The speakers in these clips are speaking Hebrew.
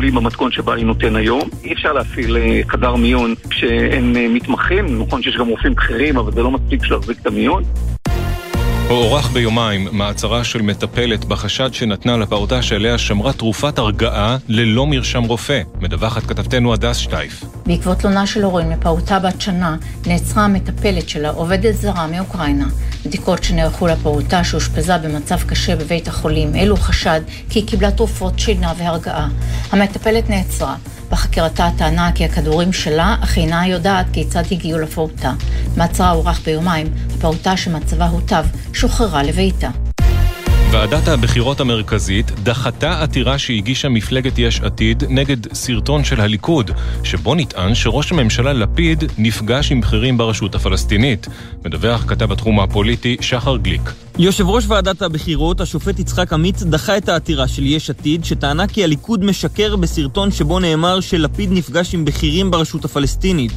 חולים במתכון שבה היא נותן היום. אי אפשר להפעיל אה, חדר מיון כשאין אה, מתמחים, נכון שיש גם רופאים בכירים, אבל זה לא מספיק בשביל להחזיק את המיון. הוארך ביומיים מעצרה של מטפלת בחשד שנתנה לפעוטה שעליה שמרה תרופת הרגעה ללא מרשם רופא, מדווחת כתבתנו הדס שטייף. בעקבות תלונה של הורים לפעוטה בת שנה, נעצרה המטפלת שלה, עובדת זרה מאוקראינה. בדיקות שנערכו לפעוטה שאושפזה במצב קשה בבית החולים, העלו חשד כי היא קיבלה תרופות שינה והרגעה. המטפלת נעצרה. בחקירתה טענה כי הכדורים שלה, אך אינה יודעת כיצד הגיעו לפעוטה. מעצרה הוארך ביומיים, הפעוטה שמצבה הוטב שוחררה לביתה. ועדת הבחירות המרכזית דחתה עתירה שהגישה מפלגת יש עתיד נגד סרטון של הליכוד, שבו נטען שראש הממשלה לפיד נפגש עם בכירים ברשות הפלסטינית. מדווח כתב התחום הפוליטי שחר גליק. יושב ראש ועדת הבחירות, השופט יצחק עמית, דחה את העתירה של יש עתיד, שטענה כי הליכוד משקר בסרטון שבו נאמר שלפיד נפגש עם בכירים ברשות הפלסטינית.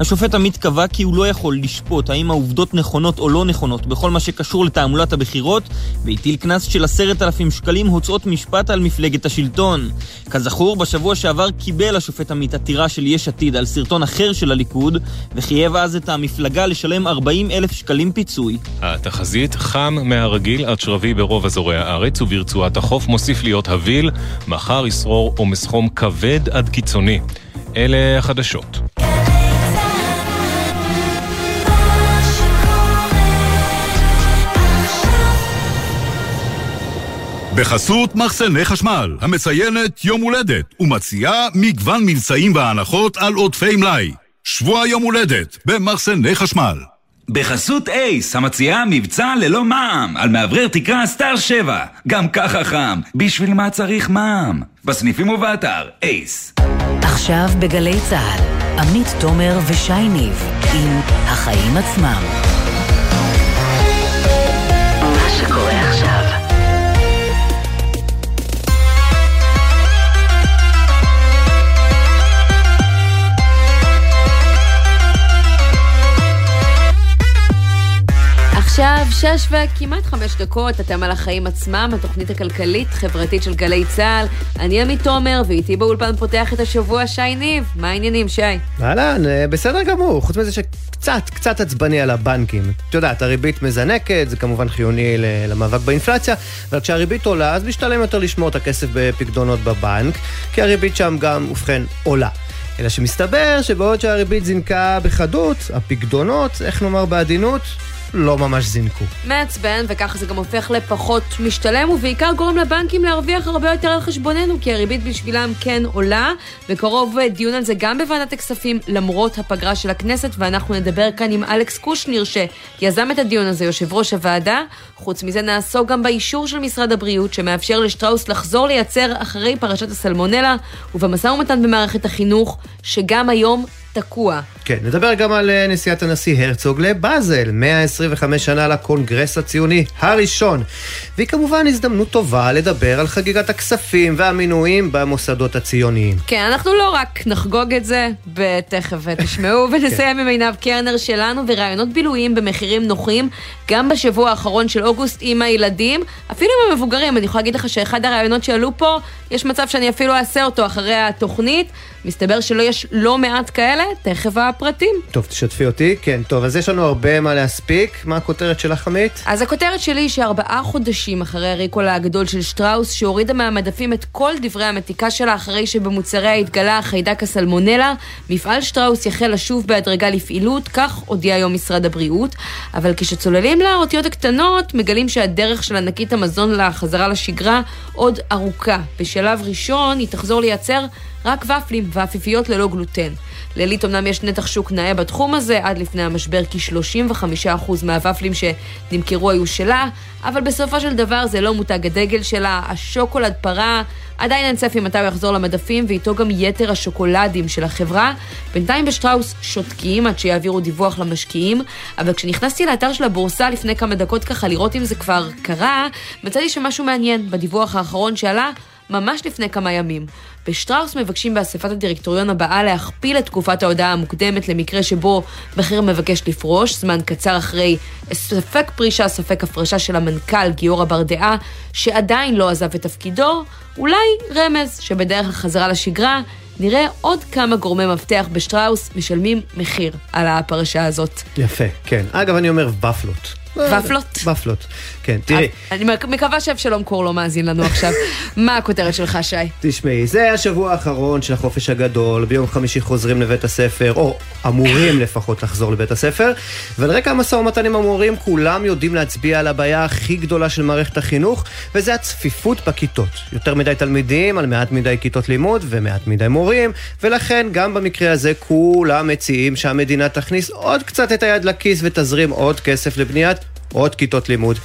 השופט עמית קבע כי הוא לא יכול לשפוט האם העובדות נכונות או לא נכונות בכל מה שקשור לתעמולת הבחירות, והטיל קנס של עשרת אלפים שקלים הוצאות משפט על מפלגת השלטון. כזכור, בשבוע שעבר קיבל השופט עמית עתירה של יש עתיד על סרטון אחר של הליכוד, וחייב אז את המפלגה לשלם 40 אלף שקלים פיצוי. התחזית חם מהרגיל עד שרבי ברוב אזורי הארץ, וברצועת החוף מוסיף להיות הביל, מחר ישרור עומס חום כבד עד קיצוני. אלה החדשות. בחסות מחסני חשמל, המציינת יום הולדת, ומציעה מגוון מבצעים והנחות על עודפי מלאי. שבוע יום הולדת במחסני חשמל. בחסות אייס, המציעה מבצע ללא מע"מ על מאוורר תקרה סטאר 7. גם ככה חם, בשביל מה צריך מע"מ? בסניפים ובאתר, אייס. עכשיו בגלי צה"ל, עמית תומר ושי ניב עם החיים עצמם. שש וכמעט חמש דקות, אתם על החיים עצמם, התוכנית הכלכלית-חברתית של גלי צה"ל. אני עמית תומר, ואיתי באולפן פותח את השבוע שי ניב. מה העניינים, שי? אהלן, אה, בסדר גמור, חוץ מזה שקצת, קצת עצבני על הבנקים. את יודעת, הריבית מזנקת, זה כמובן חיוני למאבק באינפלציה, אבל כשהריבית עולה, אז משתלם יותר לשמור את הכסף בפקדונות בבנק, כי הריבית שם גם, ובכן, עולה. אלא שמסתבר שבעוד שהריבית זינקה בחדות, הפקדונות, איך נאמר בעדינות, לא ממש זינקו. מעצבן, וככה זה גם הופך לפחות משתלם, ובעיקר גורם לבנקים להרוויח הרבה יותר על חשבוננו, כי הריבית בשבילם כן עולה. בקרוב דיון על זה גם בוועדת הכספים, למרות הפגרה של הכנסת, ואנחנו נדבר כאן עם אלכס קושניר, שיזם את הדיון הזה, יושב ראש הוועדה. חוץ מזה נעסוק גם באישור של משרד הבריאות, שמאפשר לשטראוס לחזור לייצר אחרי פרשת הסלמונלה, ובמשא ומתן במערכת החינוך, שגם היום תקוע. כן, נדבר גם על אה, נשיאת הנשיא הרצוג לבאזל, 125 שנה לקונגרס הציוני הראשון. והיא כמובן הזדמנות טובה לדבר על חגיגת הכספים והמינויים במוסדות הציוניים. כן, אנחנו לא רק נחגוג את זה, ותכף תשמעו, ונסיים עם עינב קרנר שלנו, ורעיונות בילויים במחירים נוחים, גם בשבוע האחרון של אוגוסט עם הילדים, אפילו עם המבוגרים. אני יכולה להגיד לך שאחד הרעיונות שעלו פה, יש מצב שאני אפילו אעשה אותו אחרי התוכנית. מסתבר שלא יש לא מעט כאלה, תכף הפרטים. טוב, תשתפי אותי. כן, טוב, אז יש לנו הרבה מה להספיק. מה הכותרת שלך, עמית? אז הכותרת שלי היא שארבעה חודשים אחרי הריקולה הגדול של שטראוס, שהורידה מהמדפים את כל דברי המתיקה שלה אחרי שבמוצריה התגלה החיידק הסלמונלה, מפעל שטראוס יחל לשוב בהדרגה לפעילות, כך הודיע היום משרד הבריאות. אבל כשצוללים לאותיות הקטנות, מגלים שהדרך של ענקית המזון לחזרה לשגרה עוד ארוכה. בשלב ראשון היא תחזור לייצר רק ופלים ואפיפיות ללא גלוטן. ללית אמנם יש נתח שוק נאה בתחום הזה, עד לפני המשבר כ-35% מהוופלים שנמכרו היו שלה, אבל בסופו של דבר זה לא מותג הדגל שלה, השוקולד פרה, עדיין אין צפי מתי הוא יחזור למדפים, ואיתו גם יתר השוקולדים של החברה. בינתיים בשטראוס שותקים עד שיעבירו דיווח למשקיעים, אבל כשנכנסתי לאתר של הבורסה לפני כמה דקות ככה לראות אם זה כבר קרה, מצאתי שמשהו מעניין בדיווח האחרון שעלה ממש לפני כמה ימים. בשטראוס מבקשים באספת הדירקטוריון הבאה להכפיל את תקופת ההודעה המוקדמת למקרה שבו בכיר מבקש לפרוש, זמן קצר אחרי ספק פרישה, ספק הפרשה של המנכ"ל גיורא ברדעה, שעדיין לא עזב את תפקידו, אולי רמז שבדרך החזרה לשגרה נראה עוד כמה גורמי מפתח בשטראוס משלמים מחיר על הפרשה הזאת. יפה, כן. אגב, אני אומר ופלות. ופלות? ופלות, כן. תראי, אני מקווה שאבשלום קור לא מאזין לנו עכשיו. מה הכותרת שלך, שי? תשמעי, זה השבוע האחרון של החופש הגדול, ביום חמישי חוזרים לבית הספר, או אמורים לפחות לחזור לבית הספר, ועל רקע המשא ומתן עם המורים, כולם יודעים להצביע על הבעיה הכי גדולה של מערכת החינוך, וזה הצפיפות בכיתות. יותר מדי תלמידים על מעט מדי כיתות לימוד ומעט מדי מורים, ולכן גם במקרה הזה כולם מציעים שהמדינה תכניס עוד קצת את היד לכיס ותזרים עוד כסף לבניית עוד כיתות לימוד.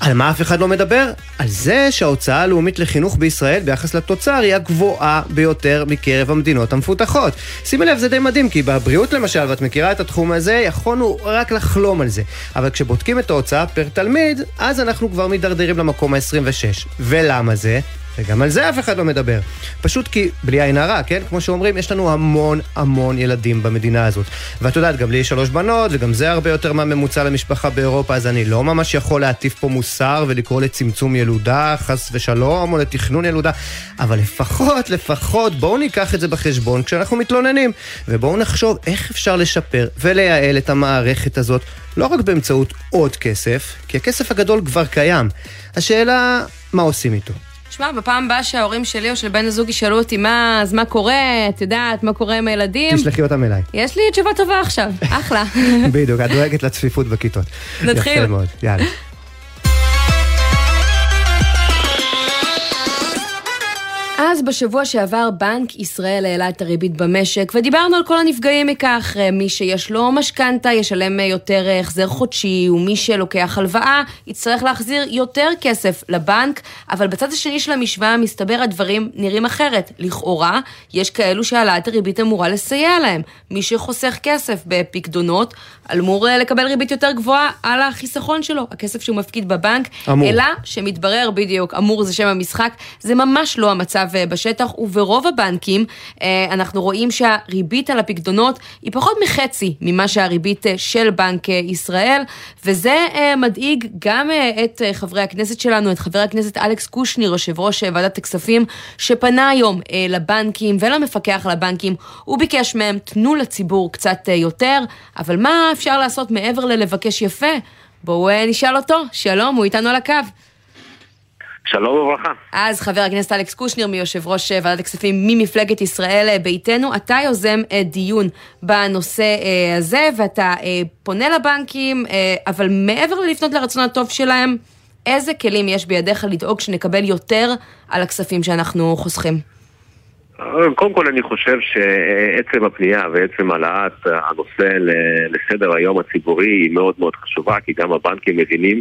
על מה אף אחד לא מדבר? על זה שההוצאה הלאומית לחינוך בישראל ביחס לתוצר היא הגבוהה ביותר מקרב המדינות המפותחות. שימי לב, זה די מדהים, כי בבריאות למשל, ואת מכירה את התחום הזה, יכולנו רק לחלום על זה. אבל כשבודקים את ההוצאה פר תלמיד, אז אנחנו כבר מידרדרים למקום ה-26. ולמה זה? וגם על זה אף אחד לא מדבר. פשוט כי, בלי עין הרע, כן? כמו שאומרים, יש לנו המון המון ילדים במדינה הזאת. ואת יודעת, גם לי יש שלוש בנות, וגם זה הרבה יותר מהממוצע למשפחה באירופה, אז אני לא ממש יכול להטיף פה מוסר ולקרוא לצמצום ילודה, חס ושלום, או לתכנון ילודה, אבל לפחות, לפחות, בואו ניקח את זה בחשבון כשאנחנו מתלוננים, ובואו נחשוב איך אפשר לשפר ולייעל את המערכת הזאת. לא רק באמצעות עוד כסף, כי הכסף הגדול כבר קיים. השאלה, מה עושים איתו? שמע, בפעם הבאה שההורים שלי או של בן הזוג ישאלו אותי מה, אז מה קורה, את יודעת, מה קורה עם הילדים, תשלחי אותם אליי. יש לי תשובה טובה עכשיו, אחלה. בדיוק, את דואגת לצפיפות בכיתות. נתחיל. יפה מאוד, יאללה. אז בשבוע שעבר בנק ישראל העלה את הריבית במשק ודיברנו על כל הנפגעים מכך, מי שיש לו משכנתה ישלם יותר החזר חודשי ומי שלוקח הלוואה יצטרך להחזיר יותר כסף לבנק, אבל בצד השני של המשוואה מסתבר הדברים נראים אחרת. לכאורה, יש כאלו שהעלאת הריבית אמורה לסייע להם. מי שחוסך כסף בפקדונות אמור לקבל ריבית יותר גבוהה על החיסכון שלו, הכסף שהוא מפקיד בבנק, אמור. אלא שמתברר בדיוק, אמור זה שם המשחק, זה ממש לא המצב אה, בשטח, וברוב הבנקים אה, אנחנו רואים שהריבית על הפקדונות היא פחות מחצי ממה שהריבית אה, של בנק ישראל, וזה מדאיג גם את חברי הכנסת שלנו, את חבר הכנסת אלכס קושניר, יושב ראש ועדת הכספים, שפנה היום לבנקים ולמפקח על הבנקים, הוא ביקש מהם, תנו לציבור קצת יותר, אבל מה אפשר לעשות מעבר ללבקש יפה? בואו נשאל אותו, שלום, הוא איתנו על הקו. שלום וברכה. אז חבר הכנסת אלכס קושניר, מיושב ראש אה, ועדת הכספים ממפלגת ישראל אה, ביתנו, אתה יוזם אה, דיון בנושא הזה, ואתה פונה לבנקים, אבל מעבר ללפנות לרצון הטוב שלהם, איזה כלים יש בידיך לדאוג שנקבל יותר על הכספים שאנחנו חוסכים? קודם כל אני חושב שעצם הפנייה ועצם העלאת הנושא לסדר היום הציבורי היא מאוד מאוד חשובה, כי גם הבנקים מבינים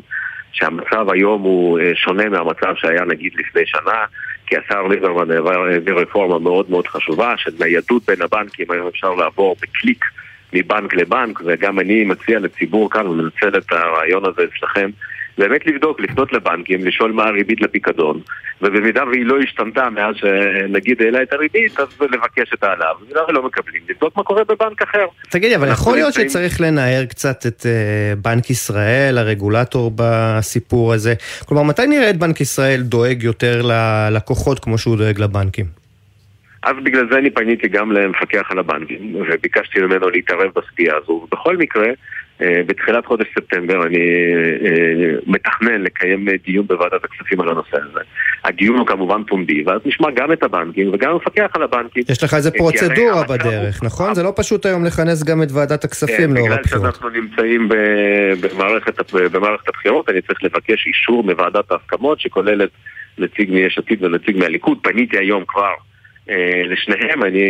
שהמצב היום הוא אה, שונה מהמצב שהיה נגיד לפני שנה, כי השר ליברמן העביר רפורמה מאוד מאוד חשובה של ניידות בין הבנקים, היום אפשר לעבור בקליק מבנק לבנק, וגם אני מציע לציבור כאן ומנצל את הרעיון הזה אצלכם באמת לבדוק, לפנות לבנקים, לשאול מה הריבית לפיקדון, ובמידה והיא לא השתנתה מאז שנגיד העלה את הריבית, אז לבקש את העלאה, ובמידה ולא מקבלים, לבדוק מה קורה בבנק אחר. תגידי, אבל יכול להיות נמצאים- שצריך לנער קצת את אה, בנק ישראל, הרגולטור בסיפור הזה. כלומר, מתי נראה את בנק ישראל דואג יותר ללקוחות כמו שהוא דואג לבנקים? אז בגלל זה אני פניתי גם למפקח על הבנקים, וביקשתי ממנו להתערב בסטייה הזו. ובכל מקרה, בתחילת חודש ספטמבר אני אה, מתכנן לקיים דיון בוועדת הכספים על הנושא הזה. הדיון הוא כמובן פומבי, ואז נשמע גם את הבנקים וגם המפקח על הבנקים. יש לך איזה פרוצדורה בדרך, הוא- נכון? זה לא פשוט היום לכנס גם את ועדת הכספים כן, לאור בגלל הבחירות. שאנחנו נמצאים במערכת, הבחירות, אני צריך לבקש אישור מוועדת ההסכמות שכוללת נציג מיש עתיד ונציג מהליכוד. פניתי היום כבר אה, לשניהם, אני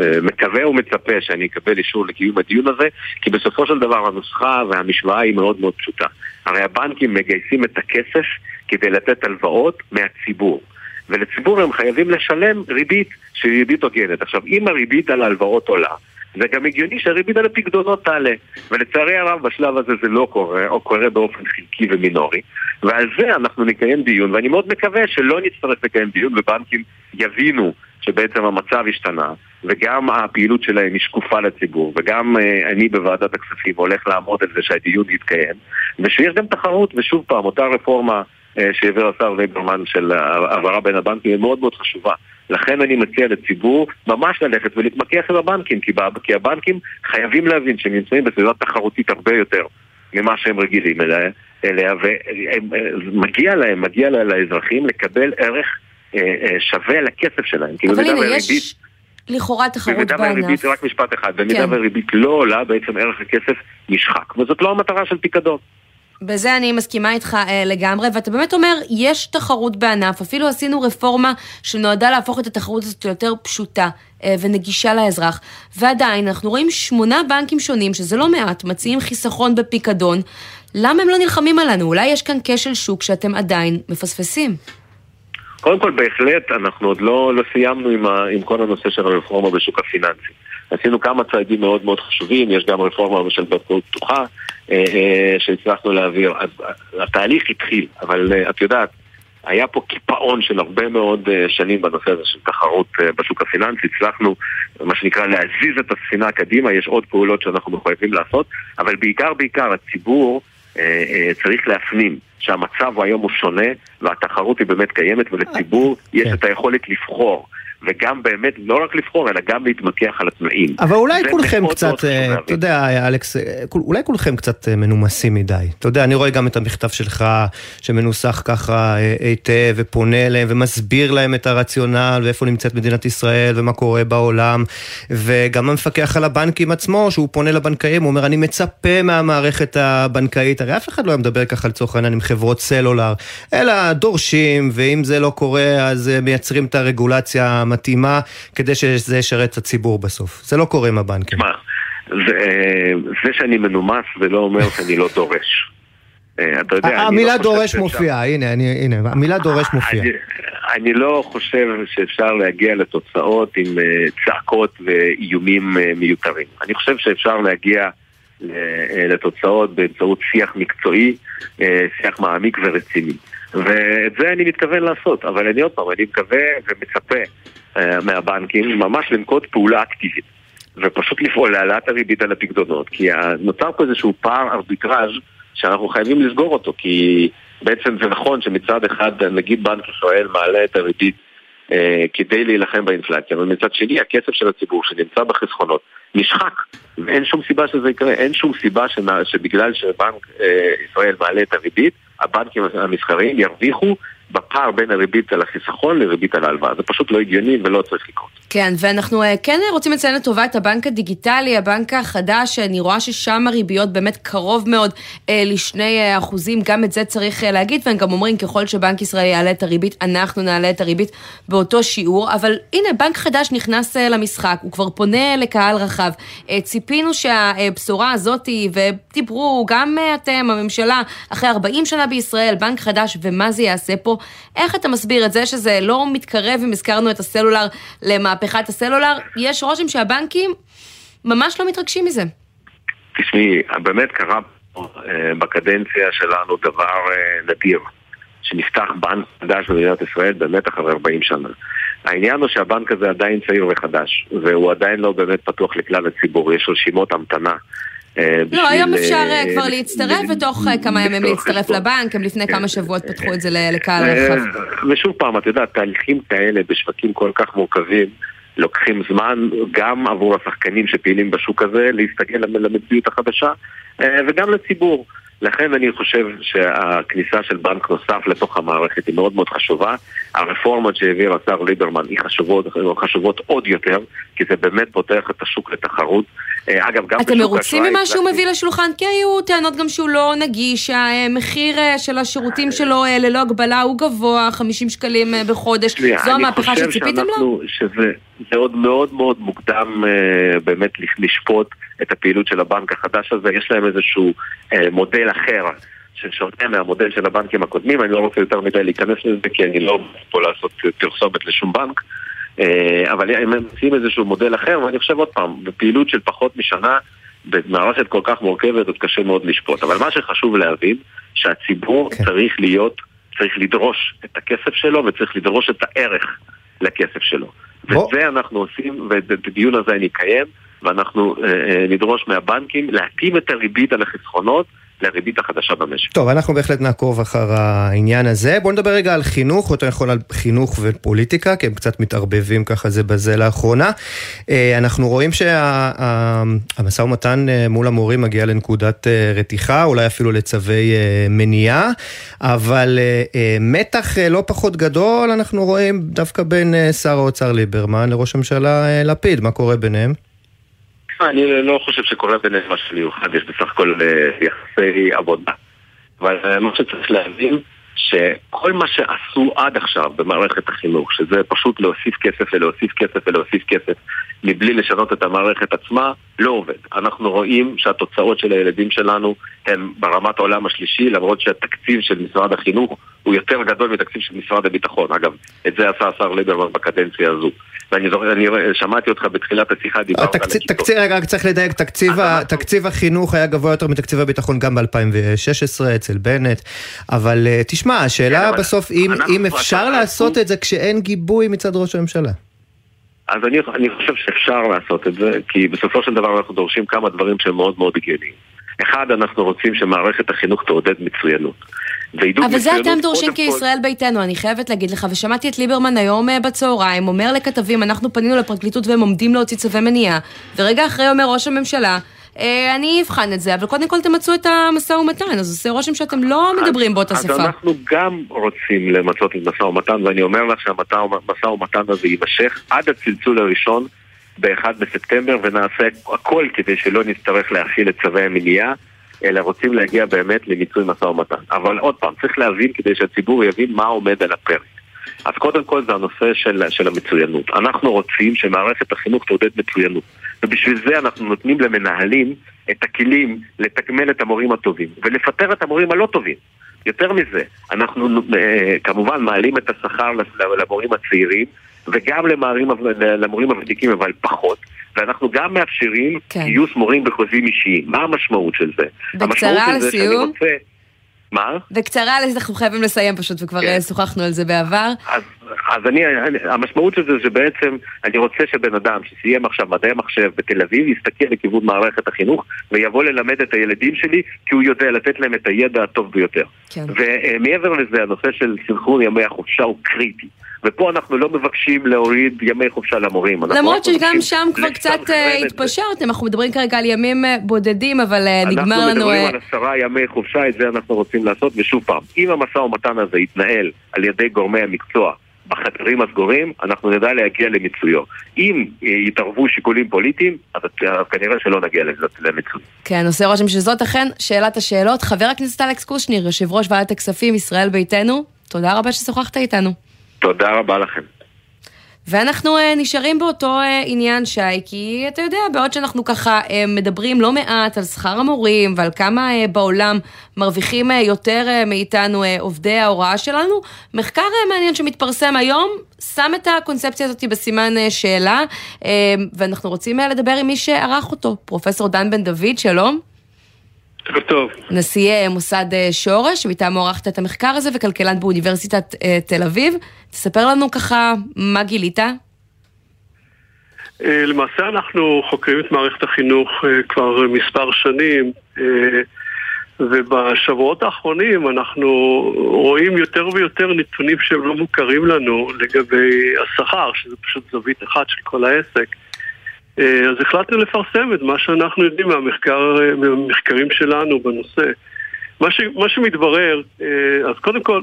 אה, מקווה ומצפה שאני אקבל אישור לקיום הדיון הזה, כי בסופו של דבר הנוסחה והמשוואה היא מאוד מאוד פשוטה. הרי הבנקים מגייסים את הכסף כדי לתת הלוואות מהציבור. ולציבור הם חייבים לשלם ריבית שהיא ריבית הוגנת. עכשיו, אם הריבית על ההלוואות עולה, זה גם הגיוני שהריבית על הפקדונות תעלה. ולצערי הרב בשלב הזה זה לא קורה, או קורה באופן חלקי ומינורי. ועל זה אנחנו נקיים דיון, ואני מאוד מקווה שלא נצטרך לקיים דיון ובנקים יבינו שבעצם המצב השתנה, וגם הפעילות שלהם היא שקופה לציבור, וגם אה, אני בוועדת הכספים הולך לעמוד על זה שהדיון יתקיים, ושיש גם תחרות, ושוב פעם, אותה רפורמה אה, שהעביר השר ליברמן של העברה בין הבנקים היא מאוד מאוד חשובה. לכן אני מציע לציבור ממש ללכת ולהתמקח עם הבנקים, כי, הבנקים חייבים להבין שהם נמצאים בסביבה תחרותית הרבה יותר ממה שהם רגילים אליה, אליה ומגיע להם, מגיע לאזרחים לקבל ערך אה, אה, שווה לכסף שלהם. אבל הנה, יש לכאורה תחרות בענף. במידה והריבית, רק משפט אחד, במידה כן. והריבית לא עולה, בעצם ערך הכסף נשחק, וזאת לא המטרה של פיקדון. בזה אני מסכימה איתך אה, לגמרי, ואתה באמת אומר, יש תחרות בענף, אפילו עשינו רפורמה שנועדה להפוך את התחרות הזאת ליותר פשוטה אה, ונגישה לאזרח, ועדיין אנחנו רואים שמונה בנקים שונים, שזה לא מעט, מציעים חיסכון בפיקדון, למה הם לא נלחמים עלינו? אולי יש כאן כשל שוק שאתם עדיין מפספסים. קודם כל, בהחלט, אנחנו עוד לא, לא סיימנו עם, ה, עם כל הנושא של הרפורמה בשוק הפיננסי. עשינו כמה צעדים מאוד מאוד חשובים, יש גם רפורמה של בנקאות פתוחה אה, אה, שהצלחנו להעביר. אז התהליך התחיל, אבל אה, את יודעת, היה פה קיפאון של הרבה מאוד אה, שנים בנושא הזה של תחרות אה, בשוק הפיננסי. הצלחנו, מה שנקרא, להזיז את הספינה קדימה, יש עוד פעולות שאנחנו מחויבים לעשות, אבל בעיקר בעיקר הציבור אה, אה, צריך להפנים שהמצב היום הוא שונה והתחרות היא באמת קיימת ולציבור כן. יש את היכולת לבחור. וגם באמת לא רק לבחור, אלא גם להתמקח על התנאים. אבל אולי כולכם קצת, אה, אתה יודע, אלכס, אה, אולי כולכם קצת אה, מנומסים מדי. אתה יודע, אני רואה גם את המכתב שלך, שמנוסח ככה היטב, ופונה אליהם, ומסביר להם את הרציונל, ואיפה נמצאת מדינת ישראל, ומה קורה בעולם, וגם המפקח על הבנקים עצמו, שהוא פונה לבנקאים, הוא אומר, אני מצפה מהמערכת הבנקאית, הרי אף אחד לא היה מדבר ככה לצורך העניין עם חברות סלולר, אלא דורשים, ואם זה לא קורה, אז מייצרים את הרגולציה המתאימה כדי שזה ישרת את הציבור בסוף. זה לא קורה עם הבנקים. מה, זה, זה שאני מנומס ולא אומר שאני לא דורש. אה, אתה יודע, המילה לא דורש מופיעה, הנה, אני, הנה, המילה דורש מופיעה. אני, אני לא חושב שאפשר להגיע לתוצאות עם אה, צעקות ואיומים אה, מיותרים. אני חושב שאפשר להגיע לתוצאות באמצעות שיח מקצועי, שיח מעמיק ורציני. ואת זה אני מתכוון לעשות, אבל אני עוד פעם, אני מקווה ומצפה מהבנקים ממש לנקוט פעולה אקטיבית ופשוט לפעול להעלאת הריבית על הפקדונות, כי נוצר פה איזשהו פער ארביטראז' שאנחנו חייבים לסגור אותו, כי בעצם זה נכון שמצד אחד נגיד בנק ישראל מעלה את הריבית uh, כדי להילחם באינפלציה, אבל מצד שני הכסף של הציבור שנמצא בחסכונות נשחק, ואין שום סיבה שזה יקרה, אין שום סיבה שבגלל שבנק uh, ישראל מעלה את הריבית הבנקים המסחריים ירוויחו בפער בין הריבית על החיסכון לריבית על ההלוואה. זה פשוט לא הגיוני ולא צריך לקרות. כן, ואנחנו אה, כן רוצים לציין לטובה את הבנק הדיגיטלי, הבנק החדש, אני רואה ששם הריביות באמת קרוב מאוד אה, לשני אה, אחוזים, גם את זה צריך להגיד, והם גם אומרים ככל שבנק ישראל יעלה את הריבית, אנחנו נעלה את הריבית באותו שיעור, אבל הנה, בנק חדש נכנס למשחק, הוא כבר פונה לקהל רחב. ציפינו שהבשורה הזאת, ודיברו גם אתם, הממשלה, אחרי 40 שנה בישראל, בנק חדש, ומה זה יעשה פה? איך אתה מסביר את זה שזה לא מתקרב, אם הזכרנו את הסלולר, למהפכת הסלולר? יש רושם שהבנקים ממש לא מתרגשים מזה. תשמעי, באמת קרה אה, בקדנציה שלנו דבר אה, נדיר, שנפתח בנק חדש במדינת ישראל באמת אחרי 40 שנה. העניין הוא שהבנק הזה עדיין צעיר וחדש, והוא עדיין לא באמת פתוח לכלל הציבור, יש רשימות המתנה אה, לא, היום אפשר אה, כבר להצטרף ותוך אה, כמה ימים להצטרף לבנק, הם לפני כמה שבועות פתחו את זה לקהל רחב. ושוב פעם, את יודעת, תהליכים כאלה בשווקים כל כך מורכבים לוקחים זמן גם עבור השחקנים שפעילים בשוק הזה להסתגל למציאות החדשה וגם לציבור. לכן אני חושב שהכניסה של בנק נוסף לתוך המערכת היא מאוד מאוד חשובה. הרפורמות שהעביר השר ליברמן היא חשובות, חשובות עוד יותר, כי זה באמת פותח את השוק לתחרות. אה, אגב, גם אתם מרוצים ממה שהוא מביא לשולחן? כי היו טענות גם שהוא לא נגיש, שהמחיר אה, של השירותים שלו אה, ללא הגבלה הוא גבוה, 50 שקלים בחודש. זו המהפכה שציפיתם לו? שזה עוד מאוד מאוד מוקדם באמת לשפוט את הפעילות של הבנק החדש הזה. יש להם איזשהו מודל אחר. ששונה מהמודל של הבנקים הקודמים, אני לא רוצה יותר מדי להיכנס לזה כי אני לא פה לעשות פרסומת לשום בנק, אה, אבל הם מציעים איזשהו מודל אחר, ואני חושב עוד פעם, בפעילות של פחות משנה, במערכת כל כך מורכבת עוד קשה מאוד לשפוט. אבל מה שחשוב להבין, שהציבור כן. צריך להיות, צריך לדרוש את הכסף שלו וצריך לדרוש את הערך לכסף שלו. בוא. וזה אנחנו עושים, ואת הדיון הזה אני אקיים, ואנחנו אה, אה, נדרוש מהבנקים להתאים את הריבית על החסכונות לריבית החדשה במשק. טוב, אנחנו בהחלט נעקוב אחר העניין הזה. בואו נדבר רגע על חינוך, יותר נכון על חינוך ופוליטיקה, כי הם קצת מתערבבים ככה זה בזה לאחרונה. אה, אנחנו רואים שהמשא ומתן מול המורים מגיע לנקודת רתיחה, אולי אפילו לצווי מניעה, אבל מתח לא פחות גדול אנחנו רואים דווקא בין שר האוצר ליברמן לראש הממשלה לפיד. מה קורה ביניהם? אני לא חושב שקורה ביניהם משהו מיוחד, יש בסך הכל אה, יחסי עבודה. אבל אה, מה שצריך להבין, שכל מה שעשו עד עכשיו במערכת החינוך, שזה פשוט להוסיף כסף ולהוסיף כסף ולהוסיף כסף מבלי לשנות את המערכת עצמה, לא עובד. אנחנו רואים שהתוצאות של הילדים שלנו הן ברמת העולם השלישי, למרות שהתקציב של משרד החינוך הוא יותר גדול מתקציב של משרד הביטחון. אגב, את זה עשה השר ליברמן בקדנציה הזו. ואני זוכר, אני שמעתי אותך בתחילת השיחה, דיברת על הכיתות. רגע, רק צריך לדייק, תקציב, ה. תקציב החינוך היה גבוה יותר מתקציב הביטחון גם ב-2016 אצל בנט, אבל אה, תשמע, השאלה כן, בסוף, אם, אם אפשר לעשות. את זה כשאין גיבוי מצד ראש הממשלה. אז אני, אני חושב שאפשר לעשות את זה, כי בסופו של דבר אנחנו דורשים כמה דברים שהם מאוד מאוד הגיוניים. אחד, אנחנו רוצים שמערכת החינוך תעודד מצוינות. אבל זה אתם דורשים כישראל ביתנו, אני חייבת להגיד לך, ושמעתי את ליברמן היום אה, בצהריים, אומר לכתבים, אנחנו פנינו לפרקליטות והם עומדים להוציא צווי מניעה, ורגע אחרי אומר ראש הממשלה, אני אבחן את זה, אבל קודם כל תמצו את המשא ומתן, אז עושה רושם שאתם לא מדברים באותה שפה. אז אנחנו גם רוצים למצות את משא ומתן, ואני אומר לך שהמשא ומתן הזה יימשך עד הצלצול הראשון ב-1 בספטמבר, ונעשה הכל כדי שלא נצטרך להכיל את צווי המניעה. אלא רוצים להגיע באמת למיצוי משא ומתן. אבל עוד פעם, צריך להבין כדי שהציבור יבין מה עומד על הפרק. אז קודם כל זה הנושא של, של המצוינות. אנחנו רוצים שמערכת החינוך תעודד מצוינות. ובשביל זה אנחנו נותנים למנהלים את הכלים לתגמל את המורים הטובים ולפטר את המורים הלא טובים. יותר מזה, אנחנו אה, כמובן מעלים את השכר למורים הצעירים וגם למורים, למורים הוותיקים אבל פחות ואנחנו גם מאפשרים כן. גיוס מורים בחוזים אישיים. מה המשמעות של זה? בקצרה לסיום. רוצה... מה? בקצרה, אנחנו חייבים לסיים פשוט, וכבר כן. שוחחנו על זה בעבר. אז, אז אני, אני, המשמעות של זה שבעצם אני רוצה שבן אדם שסיים עכשיו מדעי מחשב בתל אביב יסתכל לכיוון מערכת החינוך ויבוא ללמד את הילדים שלי כי הוא יודע לתת להם את הידע הטוב ביותר. כן. ומעבר לזה, הנושא של סנכרון ימי החופשה הוא קריטי. ופה אנחנו לא מבקשים להוריד ימי חופשה למורים. למרות שגם שם כבר קצת אה, התפשרתם, אנחנו מדברים כרגע על ימים אה, בודדים, אבל אה, נגמר לנו... אנחנו מדברים על עשרה ימי חופשה, את זה אנחנו רוצים לעשות, ושוב פעם, אם המשא ומתן הזה יתנהל על ידי גורמי המקצוע בחדרים הסגורים, אנחנו נדע להגיע למיצויו. אם יתערבו שיקולים פוליטיים, אז כנראה שלא נגיע למיצוי. כן, עושה רושם שזאת אכן שאלת השאלות. חבר הכנסת אלכס קושניר, יושב ראש ועדת הכספים, ישראל ביתנו, תודה רבה ששוחחת איתנו. תודה רבה לכם. ואנחנו uh, נשארים באותו uh, עניין, שי, כי אתה יודע, בעוד שאנחנו ככה uh, מדברים לא מעט על שכר המורים ועל כמה בעולם מרוויחים יותר מאיתנו עובדי ההוראה שלנו, מחקר מעניין שמתפרסם היום שם את הקונספציה הזאת בסימן שאלה, ואנחנו רוצים לדבר עם מי שערך אותו, פרופסור דן בן דוד, שלום. ערב טוב. נשיא אה, מוסד אה, שורש, שמטעמו ערכת את המחקר הזה, וכלכלן באוניברסיטת אה, תל אביב. תספר לנו ככה מה גילית. למעשה אנחנו חוקרים את מערכת החינוך כבר מספר שנים, ובשבועות האחרונים אנחנו רואים יותר ויותר נתונים שהם לא מוכרים לנו לגבי השכר, שזה פשוט זווית אחת של כל העסק. אה, אז החלטנו לפרסם את מה שאנחנו יודעים מהמחקר, מהמחקרים שלנו בנושא. מה, ש, מה שמתברר, אה, אז קודם כל,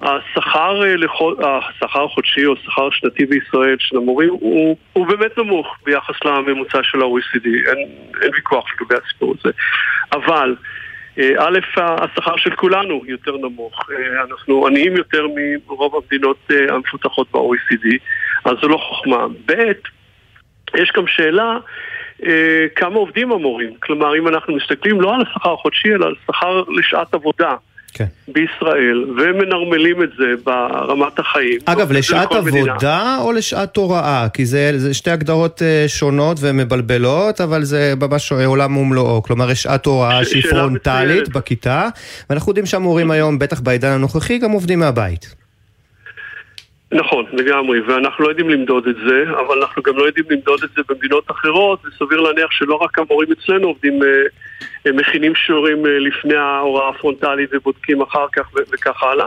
השכר, אה, השכר החודשי או השכר השנתי בישראל של המורים הוא, הוא באמת נמוך ביחס לממוצע של ה-OECD, אין, אין ויכוח לגבי הסיפור הזה. אבל, א', השכר של כולנו יותר נמוך. אנחנו עניים יותר מרוב המדינות המפותחות ב-OECD, אז זו לא חוכמה. ב', יש גם שאלה אה, כמה עובדים המורים. כלומר, אם אנחנו מסתכלים לא על השכר החודשי, אלא על שכר לשעת עבודה. כן. בישראל, ומנרמלים את זה ברמת החיים. אגב, לשעת עבודה מדינה. או לשעת הוראה? כי זה, זה שתי הגדרות אה, שונות ומבלבלות, אבל זה ממש עולם ומלואו. כלומר, יש שעת הוראה שהיא פרונטלית בכיתה, ואנחנו יודעים שהמורים היום, בטח בעידן הנוכחי, גם עובדים מהבית. נכון, לגמרי, ואנחנו לא יודעים למדוד את זה, אבל אנחנו גם לא יודעים למדוד את זה במדינות אחרות, וסביר להניח שלא רק המורים אצלנו עובדים, אה, מכינים שיעורים לפני ההוראה הפרונטלית ובודקים אחר כך וכך הלאה.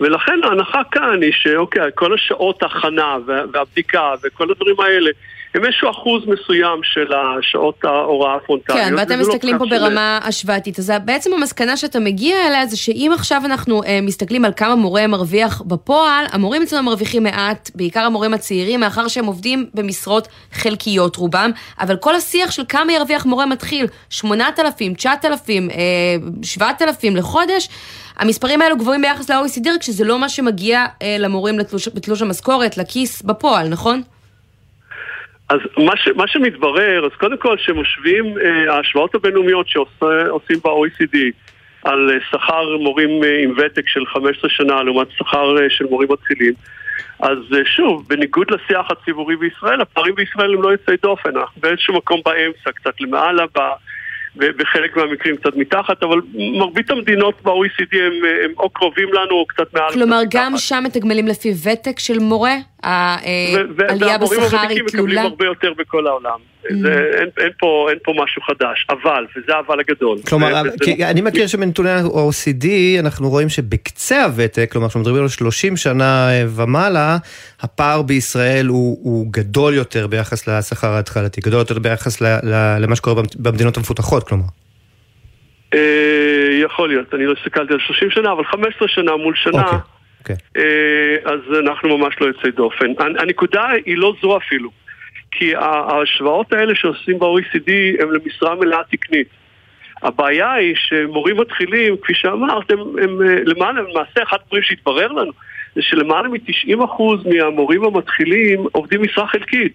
ולכן ההנחה כאן היא שאוקיי, כל השעות ההכנה והבדיקה וכל הדברים האלה הם איזשהו אחוז מסוים של השעות ההוראה הפרונטליות. כן, ואתם לא מסתכלים לא פה ברמה של... השוואתית. אז בעצם המסקנה שאתה מגיע אליה זה שאם עכשיו אנחנו אה, מסתכלים על כמה מורה מרוויח בפועל, המורים אצלנו מרוויחים מעט, בעיקר המורים הצעירים, מאחר שהם עובדים במשרות חלקיות רובם, אבל כל השיח של כמה ירוויח מורה מתחיל, 8,000, 9,000, אה, 7,000 לחודש, המספרים האלו גבוהים ביחס ל-OECD, כשזה לא מה שמגיע אה, למורים לתלוש, בתלוש המשכורת, לכיס, בפועל, נכון? אז מה, ש, מה שמתברר, אז קודם כל שמשווים אה, ההשוואות הבינלאומיות שעושים ב-OECD על אה, שכר מורים אה, עם ותק של 15 שנה לעומת שכר אה, של מורים מתחילים, אז שוב, בניגוד לשיח הציבורי בישראל, הפערים בישראל הם לא יוצאי דופן, אנחנו באיזשהו מקום באמצע, קצת למעלה, ב... בחלק מהמקרים קצת מתחת, אבל מרבית המדינות ב-OECD הם, הם או קרובים לנו או קצת מעל. כלומר, גם מתחת. שם מתגמלים לפי ותק של מורה? העלייה בשכר היא תלולה? והמורים הוותיקים מקבלים הרבה יותר בכל העולם. Mm. זה, אין, אין, פה, אין פה משהו חדש, אבל, וזה האבל הגדול. כלומר, כי אני מכיר שבנתוני ה-OECD אנחנו רואים שבקצה הוותק, כלומר, אנחנו מדברים על 30 שנה ומעלה, הפער בישראל הוא, הוא גדול יותר ביחס לשכר ההתחלתי, גדול יותר ביחס ל, ל, למה שקורה במדינות המפותחות, כלומר. אה, יכול להיות, אני לא הסתכלתי על 30 שנה, אבל 15 שנה מול שנה. Okay. אוקיי. אה, אז אנחנו ממש לא יוצאי דופן. הנקודה היא לא זו אפילו. כי ההשוואות האלה שעושים ב-OECD הם למשרה מלאה תקנית. הבעיה היא שמורים מתחילים, כפי שאמרת, הם, הם למעלה, למעשה אחד הדברים שהתברר לנו זה שלמעלה מ-90% מהמורים המתחילים עובדים משרה חלקית.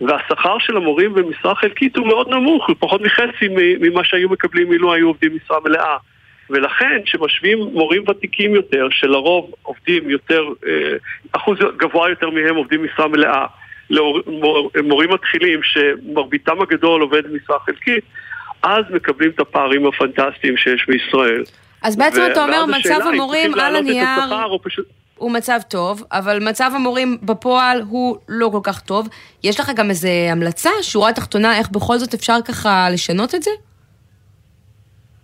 והשכר של המורים במשרה חלקית הוא מאוד נמוך, הוא פחות מחצי ממה שהיו מקבלים אילו היו עובדים משרה מלאה. ולכן כשמשווים מורים ותיקים יותר, שלרוב עובדים יותר, אה, אחוז גבוה יותר מהם עובדים משרה מלאה, למורים מתחילים שמרביתם הגדול עובד במשרה חלקית, אז מקבלים את הפערים הפנטסטיים שיש בישראל. אז בעצם אתה אומר, מצב המורים על הנייר... הוא מצב טוב, אבל מצב המורים בפועל הוא לא כל כך טוב. יש לך גם איזה המלצה, שורה תחתונה, איך בכל זאת אפשר ככה לשנות את זה?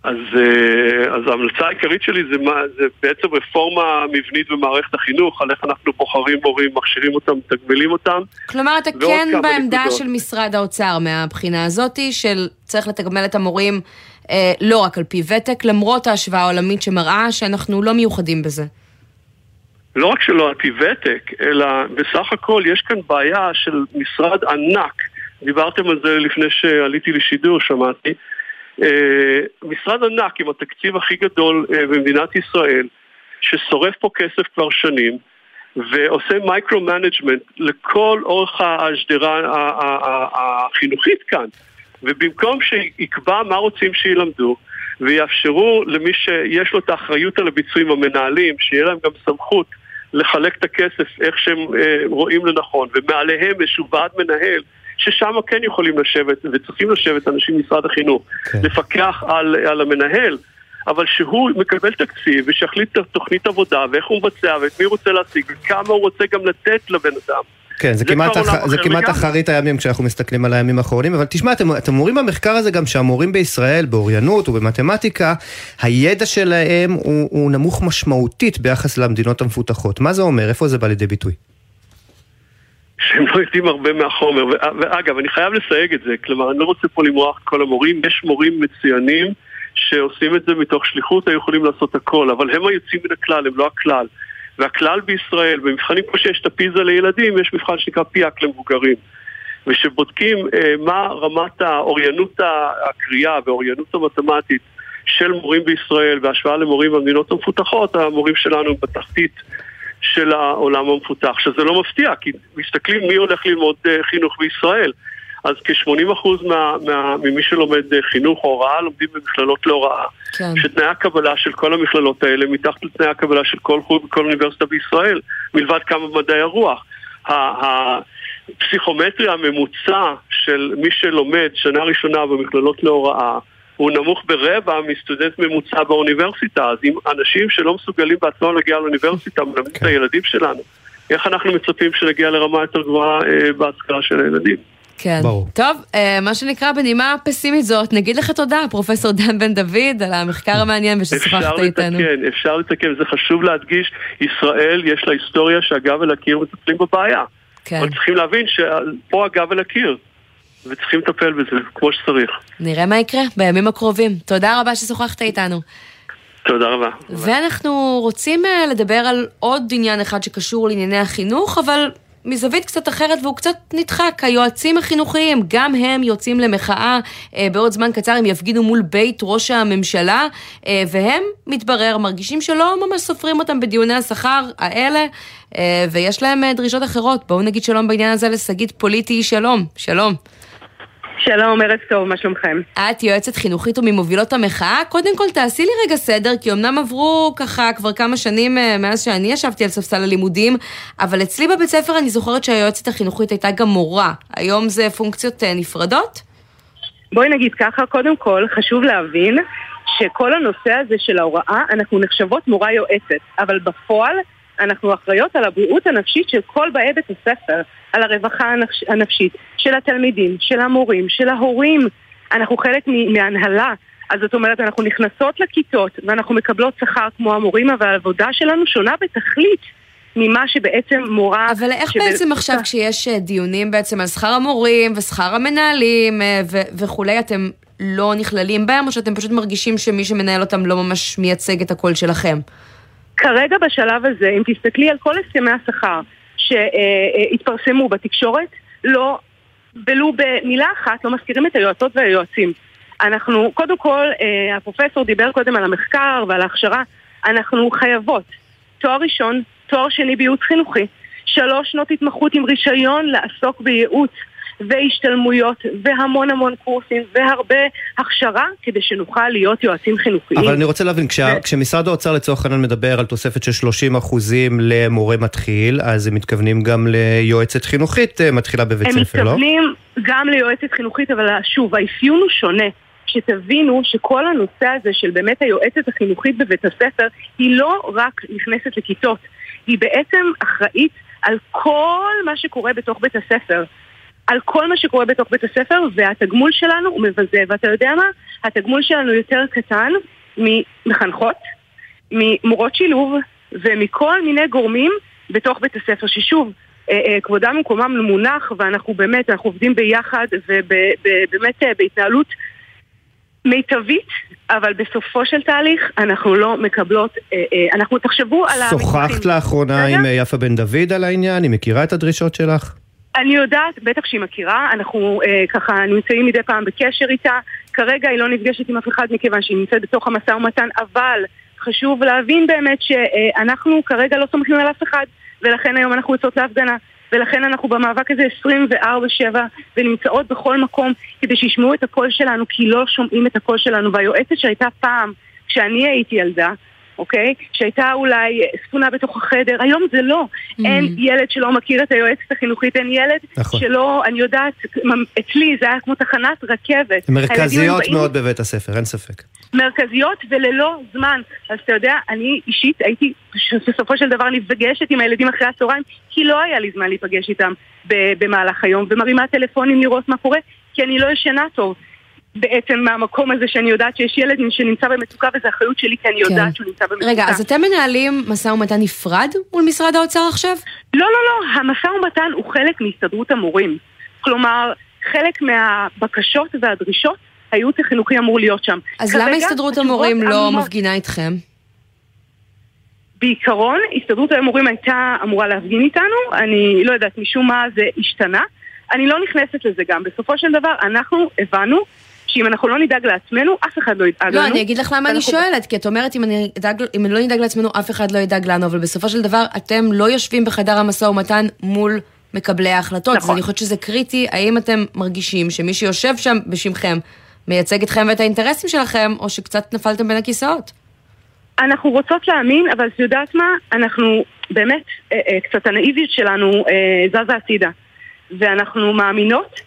אז, אה, אז ההמלצה העיקרית שלי זה, מה, זה בעצם רפורמה מבנית במערכת החינוך, על איך אנחנו בוחרים מורים, מכשירים אותם, מתגמלים אותם. כלומר, אתה כן בעמדה נקודות. של משרד האוצר מהבחינה הזאתי, של צריך לתגמל את המורים אה, לא רק על פי ותק, למרות ההשוואה העולמית שמראה שאנחנו לא מיוחדים בזה. לא רק שלא על פי ותק, אלא בסך הכל יש כאן בעיה של משרד ענק. דיברתם על זה לפני שעליתי לשידור, שמעתי. אה, משרד ענק עם התקציב הכי גדול אה, במדינת ישראל, ששורף פה כסף כבר שנים, ועושה micro-management לכל אורך השדרה החינוכית כאן. ובמקום שיקבע מה רוצים שילמדו, ויאפשרו למי שיש לו את האחריות על הביצועים, המנהלים, שיהיה להם גם סמכות לחלק את הכסף איך שהם אה, רואים לנכון, ומעליהם איזשהו ועד מנהל ששם כן יכולים לשבת וצריכים לשבת אנשים ממשרד החינוך, כן. לפקח על, על המנהל. אבל שהוא מקבל תקציב ושיחליט את תוכנית עבודה ואיך הוא מבצע ואת מי הוא רוצה להשיג וכמה הוא רוצה גם לתת לבן אדם. כן, זה, זה כמעט, אח, זה כמעט אחרית הימים כשאנחנו מסתכלים על הימים האחרונים, אבל תשמע, אתם, אתם אומרים במחקר הזה גם שהמורים בישראל, באוריינות ובמתמטיקה, הידע שלהם הוא, הוא נמוך משמעותית ביחס למדינות המפותחות. מה זה אומר? איפה זה בא לידי ביטוי? שהם לא יודעים הרבה מהחומר. ואגב, אני חייב לסייג את זה, כלומר, אני לא רוצה פה למרוח כל המורים, יש מורים מצוינים שעושים את זה מתוך שליחות, היו יכולים לעשות הכל, אבל הם היוצאים מן הכלל, הם לא הכלל. והכלל בישראל, במבחנים כמו שיש את הפיזה לילדים, יש מבחן שנקרא פיאק למבוגרים. ושבודקים אה, מה רמת האוריינות הקריאה והאוריינות המתמטית של מורים בישראל בהשוואה למורים במדינות המפותחות, המורים שלנו בתחתית של העולם המפותח, שזה לא מפתיע, כי מסתכלים מי הולך ללמוד אה, חינוך בישראל. אז כ-80% מה, מה, ממי שלומד אה, חינוך או הוראה לומדים במכללות להוראה. כן. שתנאי הקבלה של כל המכללות האלה מתחת לתנאי הקבלה של כל חוג וכל אוניברסיטה בישראל, מלבד כמה מדעי הרוח. הפסיכומטרי הממוצע של מי שלומד שנה ראשונה במכללות להוראה הוא נמוך ברבע מסטודנט ממוצע באוניברסיטה. אז אם אנשים שלא מסוגלים בעצמם להגיע לאוניברסיטה מלמדים את כן. הילדים שלנו, איך אנחנו מצפים שנגיע לרמה יותר גבוהה אה, בהשכלה של הילדים. כן. ברור. טוב, אה, מה שנקרא בנימה פסימית זאת, נגיד לך תודה, פרופסור דן בן דוד, על המחקר המעניין וששוחחת איתנו. אפשר לתקן, אפשר לתקן, זה חשוב להדגיש, ישראל יש לה היסטוריה שהגב אל הקיר מטפלים בבעיה. כן. אבל צריכים להבין שפה הגב אל הקיר. וצריכים לטפל בזה כמו שצריך. נראה מה יקרה בימים הקרובים. תודה רבה ששוחחת איתנו. תודה רבה. ואנחנו רוצים אה, לדבר על עוד עניין אחד שקשור לענייני החינוך, אבל מזווית קצת אחרת והוא קצת נדחק. היועצים החינוכיים, גם הם יוצאים למחאה. אה, בעוד זמן קצר הם יפגינו מול בית ראש הממשלה, אה, והם, מתברר, מרגישים שלא ממש סופרים אותם בדיוני השכר האלה, ויש להם דרישות אחרות. בואו נגיד שלום בעניין הזה לשגית פוליטי שלום. שלום. שלום, ערב טוב, מה שלומכם? את יועצת חינוכית וממובילות המחאה. קודם כל תעשי לי רגע סדר, כי אמנם עברו ככה כבר כמה שנים אה, מאז שאני ישבתי על ספסל הלימודים, אבל אצלי בבית ספר אני זוכרת שהיועצת החינוכית הייתה גם מורה. היום זה פונקציות אה, נפרדות? בואי נגיד ככה, קודם כל חשוב להבין שכל הנושא הזה של ההוראה, אנחנו נחשבות מורה יועצת, אבל בפועל אנחנו אחראיות על הבריאות הנפשית של כל באי בית הספר. על הרווחה הנפשית של התלמידים, של המורים, של ההורים. אנחנו חלק מהנהלה. אז זאת אומרת, אנחנו נכנסות לכיתות ואנחנו מקבלות שכר כמו המורים, אבל העבודה שלנו שונה בתכלית. ממה שבעצם מורה... אבל איך שב... בעצם עכשיו כשיש אה, דיונים בעצם על שכר המורים ושכר המנהלים אה, ו- וכולי, אתם לא נכללים בהם, או שאתם פשוט מרגישים שמי שמנהל אותם לא ממש מייצג את הקול שלכם? כרגע בשלב הזה, אם תסתכלי על כל הסכמי השכר שהתפרסמו בתקשורת, לא, ולו במילה אחת, לא מזכירים את היועצות והיועצים. אנחנו, קודם כל, אה, הפרופסור דיבר קודם על המחקר ועל ההכשרה, אנחנו חייבות תואר ראשון, תואר שני בייעוץ חינוכי, שלוש שנות התמחות עם רישיון לעסוק בייעוץ והשתלמויות והמון המון קורסים והרבה הכשרה כדי שנוכל להיות יועצים חינוכיים. אבל אני רוצה להבין, כשה, ו... כשמשרד האוצר לצורך העניין מדבר על תוספת של 30 אחוזים למורה מתחיל, אז הם מתכוונים גם ליועצת חינוכית אה, מתחילה בבית ספר, לא? הם מתכוונים גם ליועצת חינוכית, אבל שוב, האפיון הוא שונה. שתבינו שכל הנושא הזה של באמת היועצת החינוכית בבית הספר היא לא רק נכנסת לכיתות, היא בעצם אחראית על כל מה שקורה בתוך בית הספר. על כל מה שקורה בתוך בית הספר, והתגמול שלנו הוא מבזה. ואתה יודע מה? התגמול שלנו יותר קטן ממחנכות, ממורות שילוב ומכל מיני גורמים בתוך בית הספר, ששוב, אה, אה, כבודם ומקומם מונח, ואנחנו באמת, אנחנו עובדים ביחד ובאמת אה, בהתנהלות מיטבית, אבל בסופו של תהליך אנחנו לא מקבלות, אנחנו תחשבו על המתמחים. שוחחת לאחרונה עם יפה בן דוד על העניין? היא מכירה את הדרישות שלך? אני יודעת, בטח שהיא מכירה, אנחנו אה, ככה נמצאים מדי פעם בקשר איתה. כרגע היא לא נפגשת עם אף אחד מכיוון שהיא נמצאת בתוך המשא ומתן, אבל חשוב להבין באמת שאנחנו כרגע לא סומכים על אף אחד, ולכן היום אנחנו יוצאות להפגנה. ולכן אנחנו במאבק הזה 24-7 ונמצאות בכל מקום כדי שישמעו את הקול שלנו כי לא שומעים את הקול שלנו והיועצת שהייתה פעם כשאני הייתי ילדה אוקיי? שהייתה אולי ספונה בתוך החדר, היום זה לא. Mm. אין ילד שלא מכיר את היועצת החינוכית, אין ילד נכון. שלא, אני יודעת, אצלי זה היה כמו תחנת רכבת. מרכזיות מאוד באים... בבית הספר, אין ספק. מרכזיות וללא זמן. אז אתה יודע, אני אישית הייתי בסופו של דבר נפגשת עם הילדים אחרי הצהריים, כי לא היה לי זמן להיפגש איתם במהלך היום, ומרימה טלפונים לראות מה קורה, כי אני לא ישנה טוב. בעצם מהמקום הזה שאני יודעת שיש ילד שנמצא במצוקה וזו אחריות שלי כי אני כן. יודעת שהוא נמצא במצוקה. רגע, אז אתם מנהלים משא ומתן נפרד מול משרד האוצר עכשיו? לא, לא, לא, המשא ומתן הוא חלק מהסתדרות המורים. כלומר, חלק מהבקשות והדרישות, הייעוץ החינוכי אמור להיות שם. אז למה הסתדרות המורים לא אמור... מפגינה איתכם? בעיקרון, הסתדרות המורים הייתה אמורה להפגין איתנו, אני לא יודעת, משום מה זה השתנה. אני לא נכנסת לזה גם. בסופו של דבר, אנחנו הבנו שאם אנחנו לא נדאג לעצמנו, אף אחד לא ידאג לא, לנו. לא, אני אגיד לך למה אני שואלת, כי את אומרת, אם, אני אדאג, אם לא נדאג לעצמנו, אף אחד לא ידאג לנו, אבל בסופו של דבר, אתם לא יושבים בחדר המשא ומתן מול מקבלי ההחלטות. נכון. אז אני חושבת שזה קריטי, האם אתם מרגישים שמי שיושב שם בשמכם, מייצג אתכם ואת האינטרסים שלכם, או שקצת נפלתם בין הכיסאות? אנחנו רוצות להאמין, אבל את יודעת מה? אנחנו, באמת, אה, אה, קצת הנאיביות שלנו אה, זזה הצידה. ואנחנו מאמינות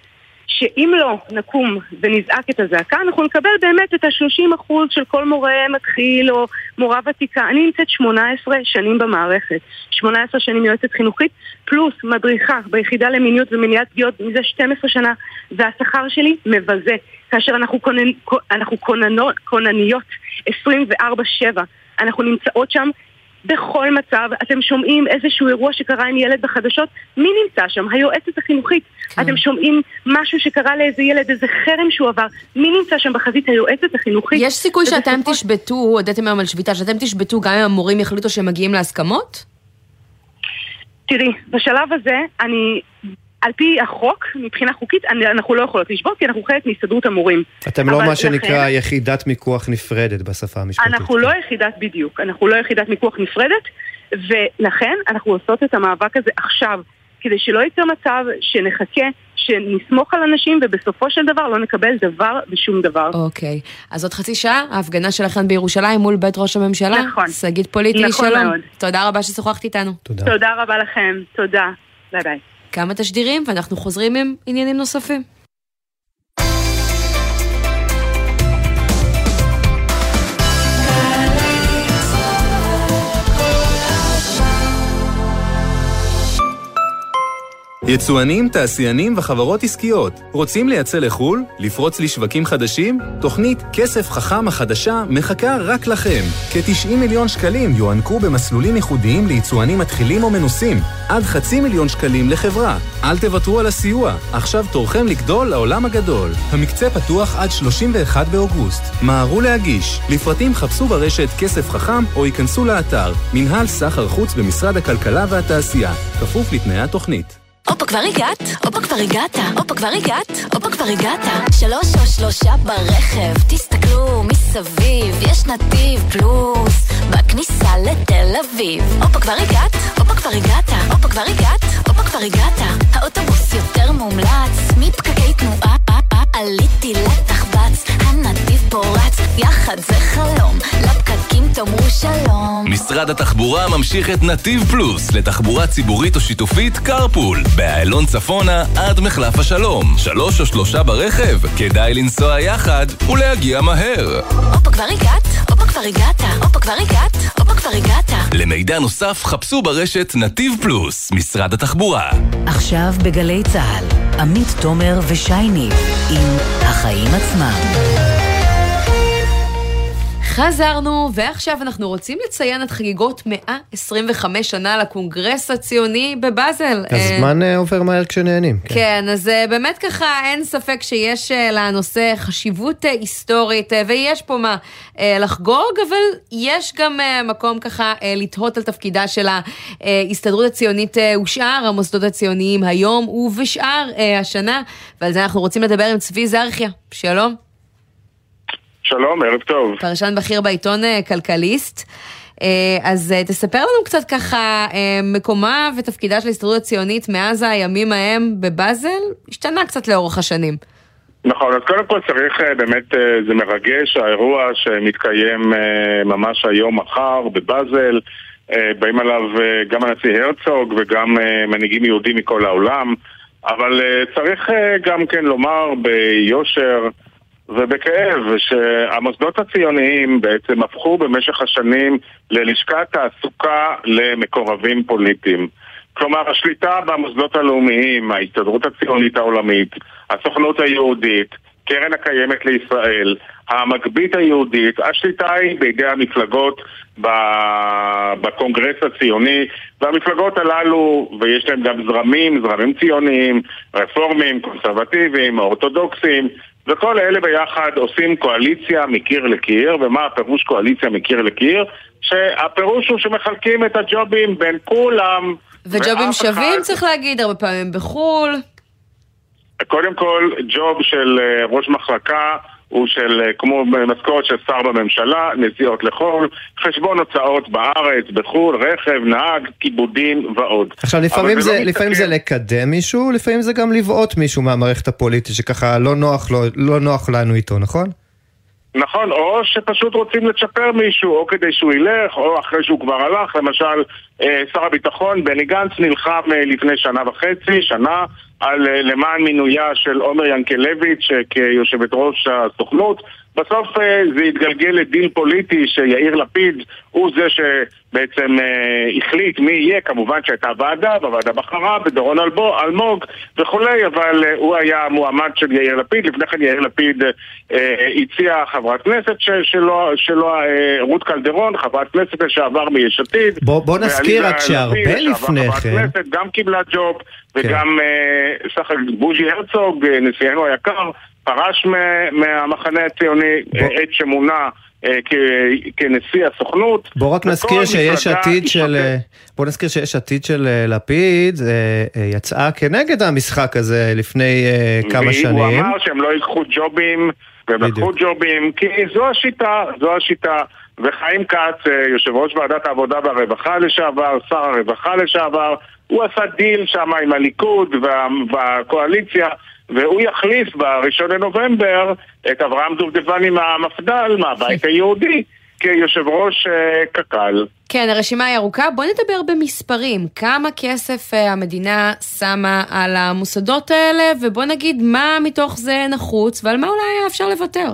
שאם לא נקום ונזעק את הזעקה, אנחנו נקבל באמת את ה-30% של כל מורה מתחיל או מורה ותיקה. אני נמצאת 18 שנים במערכת, 18 שנים יועצת חינוכית, פלוס מדריכה ביחידה למיניות ומניעת פגיעות מזה 12 שנה, והשכר שלי מבזה. כאשר אנחנו, אנחנו כונניות 24-7, אנחנו נמצאות שם בכל מצב, אתם שומעים איזשהו אירוע שקרה עם ילד בחדשות, מי נמצא שם? היועצת החינוכית. כן. אתם שומעים משהו שקרה לאיזה ילד, איזה חרם שהוא עבר, מי נמצא שם בחזית? היועצת החינוכית. יש סיכוי שאתם תשבתו, הודיתם היום על שביתה, שאתם תשבתו גם אם המורים יחליטו שהם מגיעים להסכמות? תראי, בשלב הזה אני על פי החוק, מבחינה חוקית, אנחנו לא יכולות לשבות, כי אנחנו חלק מהסתדרות המורים. אתם לא מה שנקרא לכן, יחידת מיקוח נפרדת בשפה המשפטית. אנחנו לא יחידת בדיוק, אנחנו לא יחידת מיקוח נפרדת, ולכן אנחנו עושות את המאבק הזה עכשיו, כדי שלא ייצא מצב שנחכה, שנסמוך על אנשים, ובסופו של דבר לא נקבל דבר ושום דבר. אוקיי, אז עוד חצי שעה, ההפגנה שלכם בירושלים מול בית ראש הממשלה. נכון. שגית פוליטי, נכון שלום. מאוד. תודה רבה ששוחחת איתנו. תודה. תודה רבה לכם, תודה. ביי ביי. כמה תשדירים, ואנחנו חוזרים עם עניינים נוספים. יצואנים, תעשיינים וחברות עסקיות, רוצים לייצא לחו"ל? לפרוץ לשווקים חדשים? תוכנית כסף חכם החדשה מחכה רק לכם. כ-90 מיליון שקלים יוענקו במסלולים ייחודיים ליצואנים מתחילים או מנוסים. עד חצי מיליון שקלים לחברה. אל תוותרו על הסיוע, עכשיו תורכם לגדול לעולם הגדול. המקצה פתוח עד 31 באוגוסט. מהרו להגיש. לפרטים חפשו ברשת כסף חכם או ייכנסו לאתר מנהל סחר חוץ במשרד הכלכלה והתעשייה, כפוף לתנאי התוכנית. הופה כבר הגעת, הופה כבר הגעת, הופה כבר הגעת, הופה כבר הגעת. שלוש או שלושה ברכב, תסתכלו מסביב, יש נתיב פלוס, בכניסה לתל אביב. הופה כבר הגעת, הופה כבר הגעת, הופה כבר הגעת, הופה כבר הגעת. האוטובוס יותר מומלץ, מפקקי תנועה, עליתי לתחבץ, הנתיב פורץ, יחד זה חלום, לפקקים תאמרו שלום. משרד התחבורה ממשיך את נתיב פלוס לתחבורה ציבורית או שיתופית קרפול. באיילון צפונה עד מחלף השלום. שלוש או שלושה ברכב, כדאי לנסוע יחד ולהגיע מהר. הופה כבר הגעת, הופה כבר הגעת, הופה כבר הגעת, הופה כבר הגעת. למידע נוסף חפשו ברשת נתיב פלוס, משרד התחבורה. עכשיו בגלי צה"ל, עמית תומר ושייני עם החיים עצמם. חזרנו, ועכשיו אנחנו רוצים לציין את חגיגות 125 שנה לקונגרס הציוני בבאזל. הזמן אה, עובר מהר כשנהנים. כן. כן, אז אה, באמת ככה אין ספק שיש אה, לנושא חשיבות היסטורית, ויש פה מה לחגוג, אבל יש גם מקום ככה לתהות על תפקידה של ההסתדרות הציונית ושאר המוסדות הציוניים היום ובשאר השנה, ועל זה אנחנו רוצים לדבר עם צבי זרחיה. שלום. שלום, ערב טוב. פרשן בכיר בעיתון אה, כלכליסט. אה, אז אה, תספר לנו קצת ככה, מקומה ותפקידה של ההסתדרות הציונית מאז הימים ההם בבאזל, השתנה קצת לאורך השנים. נכון, אז קודם כל צריך באמת, זה מרגש, האירוע שמתקיים ממש היום מחר בבאזל, באים עליו גם הנשיא הרצוג וגם מנהיגים יהודים מכל העולם, אבל צריך גם כן לומר ביושר, ובכאב שהמוסדות הציוניים בעצם הפכו במשך השנים ללשכת תעסוקה למקורבים פוליטיים. כלומר, השליטה במוסדות הלאומיים, ההסתדרות הציונית העולמית, הסוכנות היהודית, קרן הקיימת לישראל, המגבית היהודית, השליטה היא בידי המפלגות בקונגרס הציוני, והמפלגות הללו, ויש להם גם זרמים, זרמים ציוניים, רפורמים, קונסרבטיביים, אורתודוקסים, וכל אלה ביחד עושים קואליציה מקיר לקיר, ומה הפירוש קואליציה מקיר לקיר? שהפירוש הוא שמחלקים את הג'ובים בין כולם. וג'ובים שווים אחד... צריך להגיד, הרבה פעמים בחו"ל. קודם כל, ג'וב של אה, ראש מחלקה הוא של אה, כמו משכורת של שר בממשלה, נסיעות לחו"ל, חשבון הוצאות בארץ, בחו"ל, רכב, נהג, כיבודים ועוד. עכשיו לפעמים זה, זה, לא לפעמים זה לקדם מישהו, לפעמים זה גם לבעוט מישהו מהמערכת הפוליטית שככה לא נוח, לא, לא נוח לנו איתו, נכון? נכון, או שפשוט רוצים לצ'פר מישהו, או כדי שהוא ילך, או אחרי שהוא כבר הלך, למשל אה, שר הביטחון בני גנץ נלחם אה, לפני שנה וחצי, שנה, על, אה, למען מינויה של עומר ינקלביץ' כיושבת ראש הסוכנות. בסוף אה, זה התגלגל לדיל פוליטי שיאיר לפיד הוא זה שבעצם אה, החליט מי יהיה, כמובן שהייתה ועדה, והוועדה בחרה בדורון אלבו, אלמוג וכולי, אבל אה, הוא היה המועמד של יאיר לפיד, לפני כן יאיר לפיד הציע חברת כנסת שלו, שלו רות קלדרון, חברת כנסת לשעבר מיש עתיד. בוא, בוא נזכיר רק שהרבה לפני כן... כנסת, גם קיבלה ג'וב, וגם כן. סך בוז'י הרצוג, נשיאנו היקר, פרש מהמחנה הציוני, עת שמונה אה, כנשיא הסוכנות. בוא רק נזכיר שיש עתיד של... אה, בוא נזכיר שיש עתיד של אה, לפיד יצאה כנגד המשחק הזה לפני כמה שנים. והוא אמר שהם לא ייקחו ג'ובים, והם לקחו ג'ובים, כי זו השיטה, זו השיטה. וחיים כץ, יושב ראש ועדת העבודה והרווחה לשעבר, שר הרווחה לשעבר, הוא עשה דיל שם עם הליכוד והקואליציה. והוא יחליף בראשון לנובמבר את אברהם דובדבני מהמפד"ל, מהבית היהודי, כיושב ראש אה, קק"ל. כן, הרשימה היא ארוכה. בוא נדבר במספרים. כמה כסף אה, המדינה שמה על המוסדות האלה, ובוא נגיד מה מתוך זה נחוץ ועל מה אולי היה אפשר לוותר.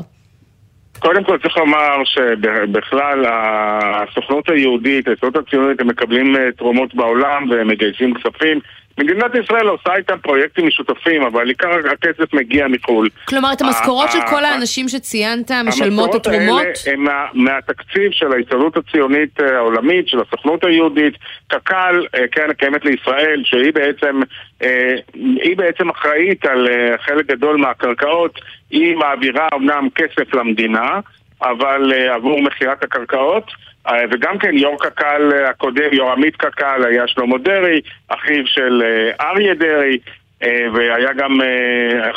קודם כל צריך לומר שבכלל הסוכנות היהודית, הסוכנות הציונית, הם מקבלים אה, תרומות בעולם והם מגייסים כספים. מדינת ישראל עושה איתם פרויקטים משותפים, אבל עיקר הכסף מגיע מחו"ל. כלומר, את המשכורות של כל האנשים שציינת משלמות את התרומות? המשכורות האלה הם מהתקציב של ההסתדרות הציונית אה, העולמית, של הסוכנות היהודית, קק"ל, אה, קרן הקיימת לישראל, שהיא בעצם, אה, היא בעצם אחראית על חלק גדול מהקרקעות, היא מעבירה אמנם כסף למדינה, אבל עבור מכירת הקרקעות. אה, וגם כן יו"ר קק"ל הקודם, יו"ר עמית קק"ל, היה שלמה דרעי, אחיו של אה, אריה דרעי, אה, והיה גם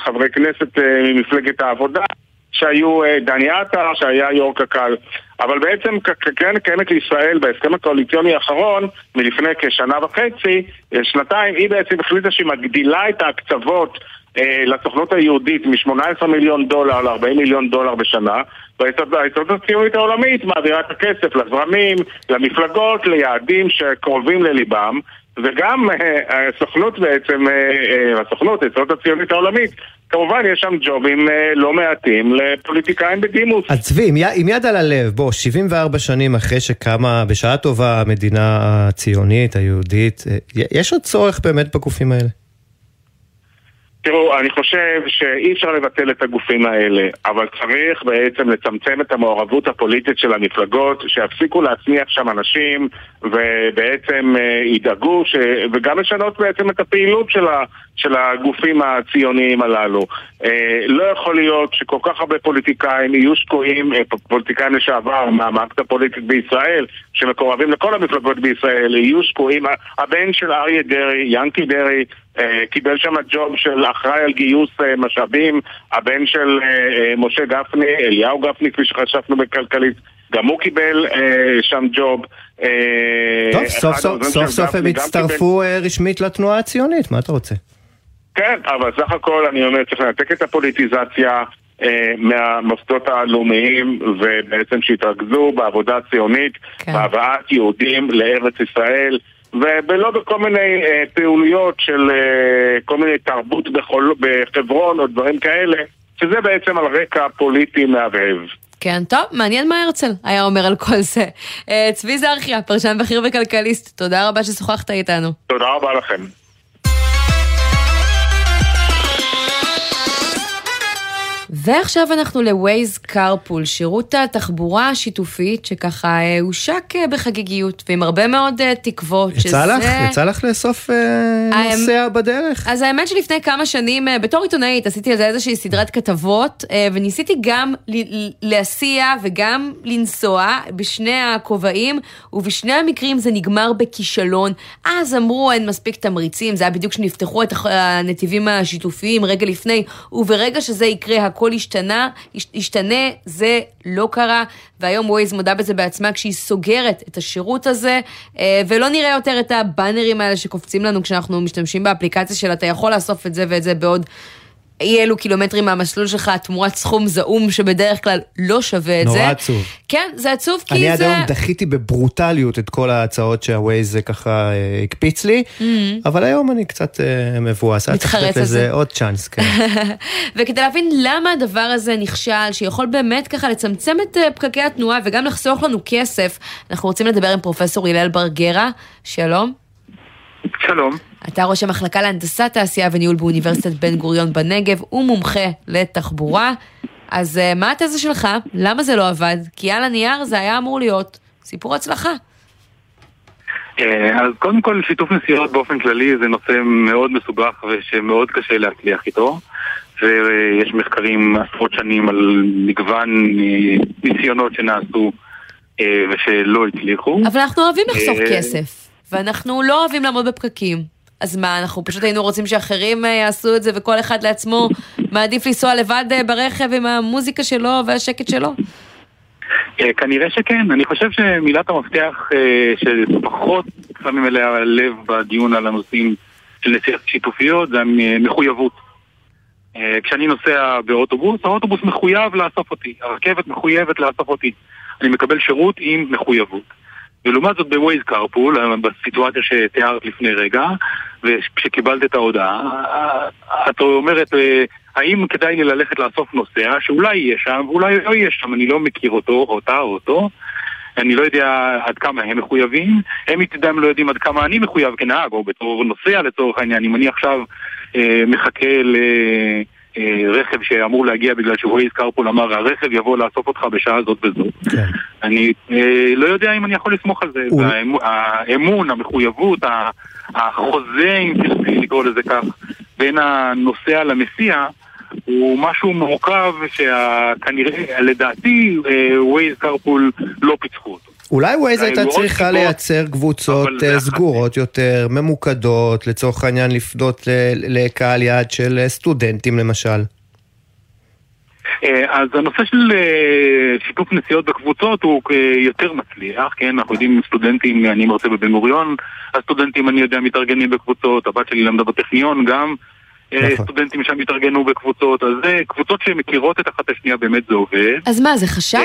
חברי כנסת ממפלגת העבודה שהיו דני עטר, שהיה יו"ר קק"ל. אבל בעצם קרן קיימת לישראל בהסכם הקואליציוני האחרון, מלפני כשנה וחצי, שנתיים, היא בעצם החליטה שהיא מגדילה את ההקצבות אה, לסוכנות היהודית מ-18 מיליון דולר ל-40 מיליון דולר בשנה וההסתדרות הציונית העולמית מעבירה את הכסף לזרמים, למפלגות, ליעדים שקרובים לליבם וגם אה, הסוכנות בעצם, אה, הסוכנות, ההסתדרות הציונית העולמית כמובן יש שם ג'ובים לא מעטים לפוליטיקאים בדימוס. אז צבי, עם, עם יד על הלב, בוא, 74 שנים אחרי שקמה בשעה טובה המדינה הציונית, היהודית, יש עוד צורך באמת בגופים האלה? תראו, אני חושב שאי אפשר לבטל את הגופים האלה, אבל צריך בעצם לצמצם את המעורבות הפוליטית של המפלגות, שיפסיקו להצניח שם אנשים ובעצם אה, ידאגו, ש... וגם לשנות בעצם את הפעילות של, ה... של הגופים הציוניים הללו. אה, לא יכול להיות שכל כך הרבה פוליטיקאים יהיו שקועים, אה, פוליטיקאים לשעבר מהמערכת הפוליטית בישראל, שמקורבים לכל המפלגות בישראל, יהיו שקועים. הבן של אריה דרעי, ינקי דרעי, אה, קיבל שם ג'וב של אחראי על גיוס אה, משאבים, הבן של אה, משה גפני, אליהו גפני, כפי שחשבנו בכלכלית, גם הוא קיבל שם ג'וב. טוב, סוף סוף, הם הצטרפו. רשמית לתנועה הציונית, מה אתה רוצה? כן, אבל סך הכל אני אומר, צריך לנתק את הפוליטיזציה מהמוסדות הלאומיים ובעצם שיתרכזו בעבודה הציונית, כן. בהבאת יהודים לארץ ישראל. ולא בכל מיני אה, פעולויות של אה, כל מיני תרבות בחול, בחברון או דברים כאלה, שזה בעצם על רקע פוליטי מהבהב. כן, טוב, מעניין מה הרצל היה אומר על כל זה. אה, צבי זרחיה, פרשן בכיר וכלכליסט, תודה רבה ששוחחת איתנו. תודה רבה לכם. ועכשיו אנחנו לווייז קרפול, שירות התחבורה השיתופית שככה אה, הושק אה, בחגיגיות ועם הרבה מאוד אה, תקוות. יצא שזה... לך? יצא לך לאסוף האמ... נוסע בדרך? אז האמת שלפני כמה שנים, בתור עיתונאית, עשיתי על זה איזושהי סדרת כתבות, וניסיתי גם להסיע וגם לנסוע בשני הכובעים, ובשני המקרים זה נגמר בכישלון. אז אמרו אין מספיק תמריצים, זה היה בדיוק כשנפתחו את הנתיבים השיתופיים רגע לפני, וברגע שזה יקרה, הכל השתנה, השתנה, זה לא קרה, והיום ווייז מודה בזה בעצמה כשהיא סוגרת את השירות הזה, אה, ולא נראה יותר את הבאנרים האלה שקופצים לנו כשאנחנו משתמשים באפליקציה של אתה יכול לאסוף את זה ואת זה בעוד אי אלו קילומטרים מהמסלול שלך תמורת סכום זעום שבדרך כלל לא שווה את נורא זה. עצוב. כן, זה עצוב כי אני עד זה... היום דחיתי בברוטליות את כל ההצעות שהווייז ככה אה, הקפיץ לי, Mm. אבל היום אני קצת אה, מבואס. מתחרט על לזה זה. עוד צ'אנס, כן. וכדי להבין למה הדבר הזה נכשל, שיכול באמת ככה לצמצם את אה, פקקי התנועה וגם לחסוך לנו כסף, אנחנו רוצים לדבר עם פרופסור הלל בר גרה. שלום. שלום. אתה ראש המחלקה להנדסת תעשייה וניהול באוניברסיטת בן גוריון בנגב ומומחה לתחבורה. אז אה, מה התזה שלך? למה זה לא עבד? כי על הנייר זה היה אמור להיות סיפור הצלחה. אה, אז קודם כל שיתוף נסיעות באופן כללי זה נושא מאוד מסובך ושמאוד קשה להצליח איתו ויש מחקרים עשרות שנים על מגוון אה, ניסיונות שנעשו ושלא הצליחו. אבל אנחנו אוהבים לחסוך כסף, ואנחנו לא אוהבים לעמוד בפקקים. אז מה, אנחנו פשוט היינו רוצים שאחרים אה, יעשו את זה וכל אחד לעצמו מעדיף לנסוע לבד אה, ברכב עם המוזיקה שלו והשקט שלו? אה, כנראה שכן, אני חושב שמילת המפתח שפחות שמים אליה לב בדיון על הנושאים של נסיעות שיתופיות זה המחויבות. כשאני נוסע באוטובוס, האוטובוס מחויב לאסוף אותי, הרכבת מחויבת לאסוף אותי. אני מקבל שירות עם מחויבות. ולעומת זאת בווייז קרפול, אה, בסיטואציה שתיארת לפני רגע, וכשקיבלת את ההודעה, אה, את אומרת, אה, האם כדאי לי ללכת לאסוף נוסע שאולי יהיה שם ואולי לא יהיה שם, אני לא מכיר אותו, אותה או אותו, אני לא יודע עד כמה הם מחויבים, הם מצדם לא יודעים עד כמה אני מחויב כנהג, או בתור נוסע לצורך העניין, אם אני עכשיו אה, מחכה לרכב שאמור להגיע בגלל שווייז קרפול אמר, הרכב יבוא לאסוף אותך בשעה זאת וזאת. אני אה, לא יודע אם אני יכול לסמוך על זה. והאמ- האמון, המחויבות, החוזה, אם תרצי לקרוא לזה כך, בין הנוסע למסיע, הוא משהו מורכב שכנראה, לדעתי, ווייז קרפול לא פיצחו אותו. אולי ווייז הייתה היו עוד צריכה סיבות, לייצר קבוצות אה. סגורות יותר, ממוקדות, לצורך העניין לפנות ל- לקהל יעד של אה, סטודנטים למשל. אה, אז הנושא של אה, שיתוף נסיעות בקבוצות הוא אה, יותר מצליח, כן? אנחנו יודעים סטודנטים, אני מרצה בבן גוריון, הסטודנטים אני יודע מתארגנים בקבוצות, הבת שלי למדה בטכניון גם. אה, נכון. סטודנטים שם התארגנו בקבוצות, אז זה קבוצות שמכירות את אחת השנייה, באמת זה עובד. אז מה, זה חשש?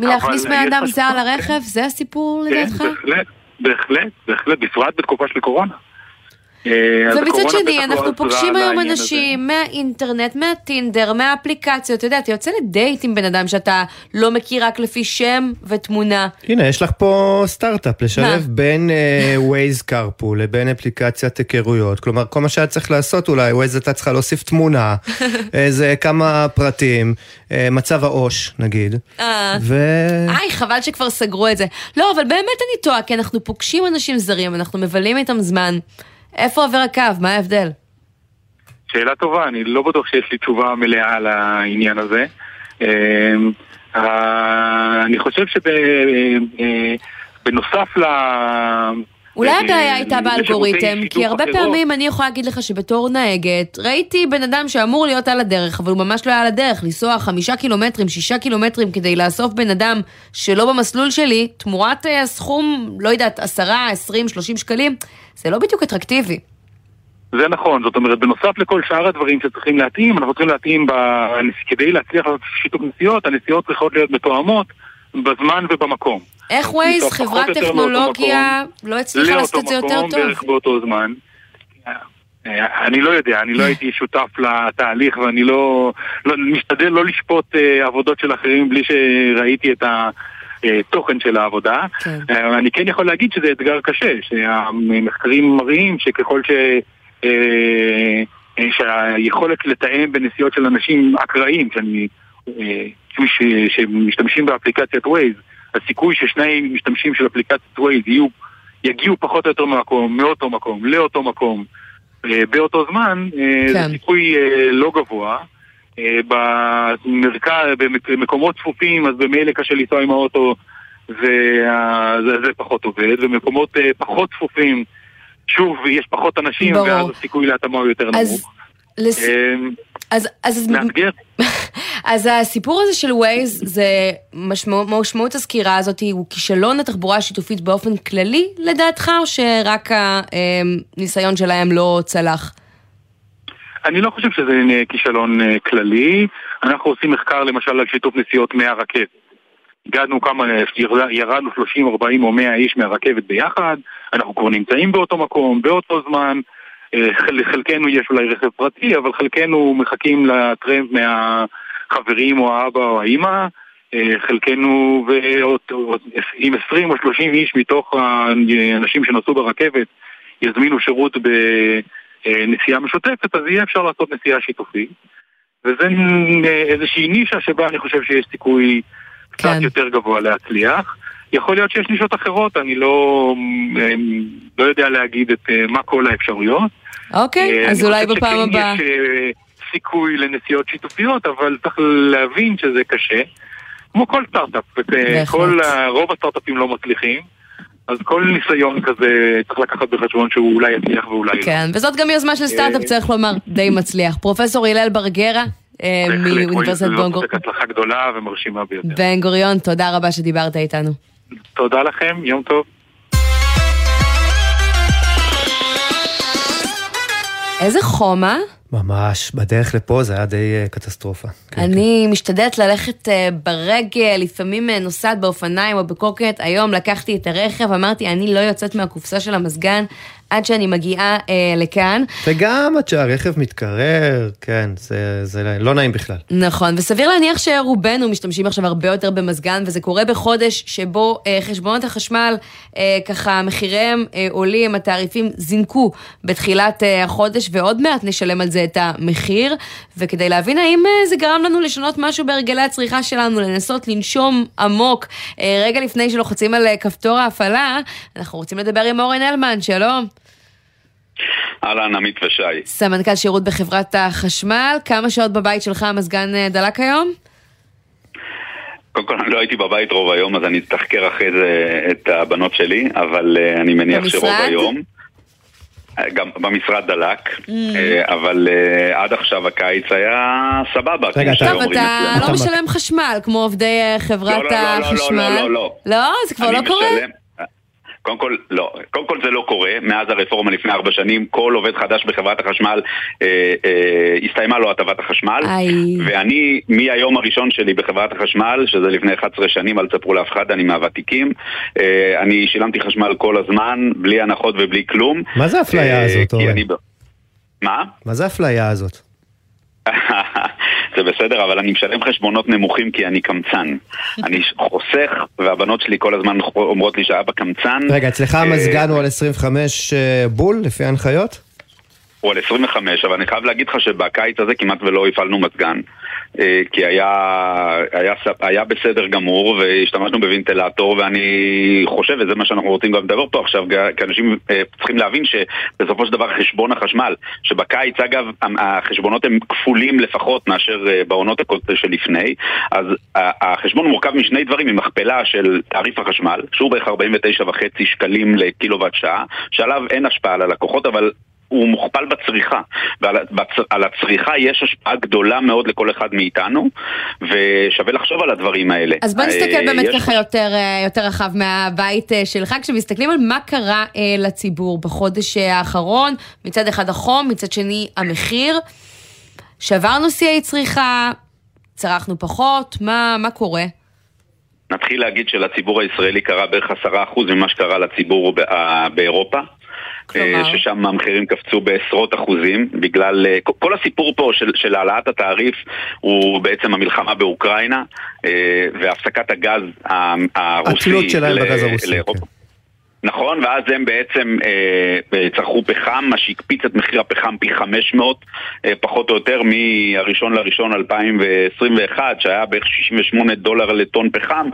מלהכניס בן אדם זר לרכב? זה הסיפור כן, לדעתך? בהחלט, בהחלט, בהחלט, בפרט בתקופה של קורונה. אה, אז ומצד שני, לא אנחנו פוגשים היום לעניין הזה. אנשים מהאינטרנט, מהטינדר, מהאפליקציות, אתה יודע, אתה יוצא לדייט עם בן אדם שאתה לא מכיר רק לפי שם ותמונה. הנה, יש לך פה סטארט-אפ, לשלב מה? בין Waze Carpool לבין אפליקציית היכרויות. כלומר, כל מה שהיה צריך לעשות אולי, Waze הייתה צריכה להוסיף תמונה, איזה כמה פרטים, אה, מצב העו"ש נגיד. אה. ו... איי, חבל שכבר סגרו את זה. לא, אבל באמת אני טועה, כי אנחנו פוגשים אנשים זרים, אנחנו מבלים איתם זמן. איפה עובר הקו? מה ההבדל? שאלה טובה, אני לא בטוח שיש לי תשובה מלאה על העניין הזה. אה, אה, אני חושב שבנוסף ל... אולי אה, הבעיה הייתה לשירותי באלגוריתם, כי הרבה אחרות, פעמים אני יכולה להגיד לך שבתור נהגת, ראיתי בן אדם שאמור להיות על הדרך, אבל הוא ממש לא היה על הדרך, לנסוע חמישה קילומטרים, שישה קילומטרים כדי לאסוף בן אדם שלא במסלול שלי, תמורת אה, סכום, לא יודעת, עשרה, עשרים, שלושים שקלים, זה לא בדיוק אטרקטיבי. זה נכון, זאת אומרת, בנוסף לכל שאר הדברים שצריכים להתאים, אנחנו צריכים להתאים, ב... כדי להצליח לעשות שיתוף נסיעות, הנסיעות צריכות להיות מתואמות בזמן ובמקום. איך ווייז, חברת טכנולוגיה, לא הצליחה לעשות את זה יותר לאותו טוב? מקום, בערך באותו זמן. אה, אני לא יודע, אני לא הייתי שותף לתהליך ואני לא, לא משתדל לא לשפוט אה, עבודות של אחרים בלי שראיתי את התוכן של העבודה. כן. אה, אני כן יכול להגיד שזה אתגר קשה, שהמחקרים מראים שככל ש... אה, אה, שהיכולת לתאם בנסיעות של אנשים אקראיים, שאני, אה, ש- שמשתמשים באפליקציית Waze, הסיכוי ששני משתמשים של אפליקציית Waze יהיו, יגיעו פחות או יותר ממקום, מאותו מקום, לאותו מקום, אה, באותו זמן, אה, כן. זה סיכוי אה, לא גבוה. במרכז, במקומות צפופים, אז במילא קשה לנסוע עם האוטו, וה- זה, זה פחות עובד, ומקומות אה, פחות צפופים, שוב, יש פחות אנשים, ברור. ואז הסיכוי להתאמה הוא יותר אז נמוך. לס- אז, אז, מאתגר. אז הסיפור הזה של ווייז, זה משמעות, משמעות הסקירה הזאת הוא כישלון התחבורה השיתופית באופן כללי, לדעתך, או שרק הניסיון שלהם לא צלח? אני לא חושב שזה כישלון אה, כללי. אנחנו עושים מחקר למשל על שיתוף נסיעות מהרכבת. הגענו כמה, ירדנו 30, 40 או 100 איש מהרכבת ביחד, אנחנו כבר נמצאים באותו מקום, באותו זמן. אה, לחלקנו יש אולי רכב פרטי, אבל חלקנו מחכים לטרמפ מהחברים או האבא או האימא. אה, חלקנו עם 20 או 30 איש מתוך האנשים שנסעו ברכבת יזמינו שירות בנסיעה משותפת, אז יהיה אפשר לעשות נסיעה שיתופית. וזה איזושהי נישה שבה אני חושב שיש סיכוי קצת כן. יותר גבוה להצליח. יכול להיות שיש נישות אחרות, אני לא, אה, לא יודע להגיד את אה, מה כל האפשרויות. אוקיי, אז אולי בפעם הבאה. יש סיכוי לנסיעות שיתופיות, אבל צריך להבין שזה קשה. כמו כל סטארט-אפ, כל, רוב הסטארט-אפים לא מצליחים. אז כל ניסיון כזה צריך לקחת בחשבון שהוא אולי יצליח ואולי לא. כן, וזאת גם יוזמה של סטארט-אפ, אה, צריך לומר, די מצליח. פרופסור הלל ברגרה, אה, מאוניברסיטת בן גוריון. בהחלט, הצלחה גדולה ומרשימה ביותר. בן גוריון, תודה רבה שדיברת איתנו. תודה לכם, יום טוב. איזה חום, אה? ממש, בדרך לפה זה היה די uh, קטסטרופה. כן, אני כן. משתדלת ללכת uh, ברגל, לפעמים uh, נוסעת באופניים או בקורקט. היום לקחתי את הרכב, אמרתי, אני לא יוצאת מהקופסה של המזגן עד שאני מגיעה אה, לכאן. וגם עד שהרכב מתקרר, כן, זה, זה לא נעים בכלל. נכון, וסביר להניח שרובנו משתמשים עכשיו הרבה יותר במזגן, וזה קורה בחודש שבו אה, חשבונות החשמל, אה, ככה מחיריהם אה, עולים, התעריפים זינקו בתחילת אה, החודש, ועוד מעט נשלם על זה את המחיר, וכדי להבין האם אה, זה גרם לנו לשנות משהו בהרגלי הצריכה שלנו, לנסות לנשום עמוק אה, רגע לפני שלוחצים על אה, כפתור ההפעלה, אנחנו רוצים לדבר עם אורן הלמן, שלום. אהלן, עמית ושי. סמנכ"ל שירות בחברת החשמל, כמה שעות בבית שלך המזגן אה, דלק היום? קודם כל, אני לא הייתי בבית רוב היום, אז אני אתחקר אחרי זה את הבנות שלי, אבל uh, אני מניח במשרד? שרוב היום... אה, גם במשרד דלק, mm. אבל uh, עד עכשיו הקיץ היה סבבה. רגע, טוב, אתה לא משלם חשמל כמו עובדי חברת לא, לא, לא, החשמל. לא, לא, לא, לא. לא? זה כבר לא קורה? קודם כל, לא. קודם כל זה לא קורה. מאז הרפורמה לפני ארבע שנים, כל עובד חדש בחברת החשמל, אה, אה, הסתיימה לו הטבת החשמל. איי. ואני, מהיום הראשון שלי בחברת החשמל, שזה לפני 11 שנים, אל תספרו לאף אחד, אני מהוותיקים, אה, אני שילמתי חשמל כל הזמן, בלי הנחות ובלי כלום. מה זה האפליה אה, הזאת, אורן? אני... מה? מה זה האפליה הזאת? זה בסדר, אבל אני משלם חשבונות נמוכים כי אני קמצן. אני חוסך, והבנות שלי כל הזמן אומרות לי שאבא קמצן. רגע, אצלך המזגן הוא על 25 אה, בול, לפי ההנחיות? הוא על 25, אבל אני חייב להגיד לך שבקיץ הזה כמעט ולא הפעלנו מזגן. אה, כי היה, היה, היה בסדר גמור והשתמשנו בוונטילטור ואני חושב, וזה מה שאנחנו רוצים גם לדבר פה עכשיו, כי אנשים אה, צריכים להבין שבסופו של דבר חשבון החשמל, שבקיץ אגב החשבונות הם כפולים לפחות מאשר אה, בעונות שלפני, אז החשבון מורכב משני דברים, ממכפלה של תעריף החשמל, שהוא בערך 49.5 שקלים לקילוואט שעה, שעליו אין השפעה על הלקוחות, אבל הוא מוכפל בצריכה, ועל הצריכה יש השפעה גדולה מאוד לכל אחד מאיתנו, ושווה לחשוב על הדברים האלה. אז בוא נסתכל אה, באמת ככה יותר, אה, יותר רחב מהבית אה, שלך, כשמסתכלים על מה קרה לציבור בחודש האחרון, מצד אחד החום, מצד שני המחיר, שברנו שיאי צריכה, צרכנו פחות, מה, מה קורה? נתחיל להגיד שלציבור הישראלי קרה בערך עשרה אחוז ממה שקרה לציבור באירופה. כלומר? אה, ששם המחירים קפצו בעשרות אחוזים, בגלל... אה, כל הסיפור פה של, של העלאת התעריף הוא בעצם המלחמה באוקראינה אה, והפסקת הגז הרוסי... התלות שלהם בגז הרוסי. לאירופה. כן. נכון, ואז הם בעצם אה, צרכו פחם, מה שהקפיץ את מחיר הפחם פי 500, אה, פחות או יותר, מהראשון לראשון 2021, שהיה בערך 68 דולר לטון פחם,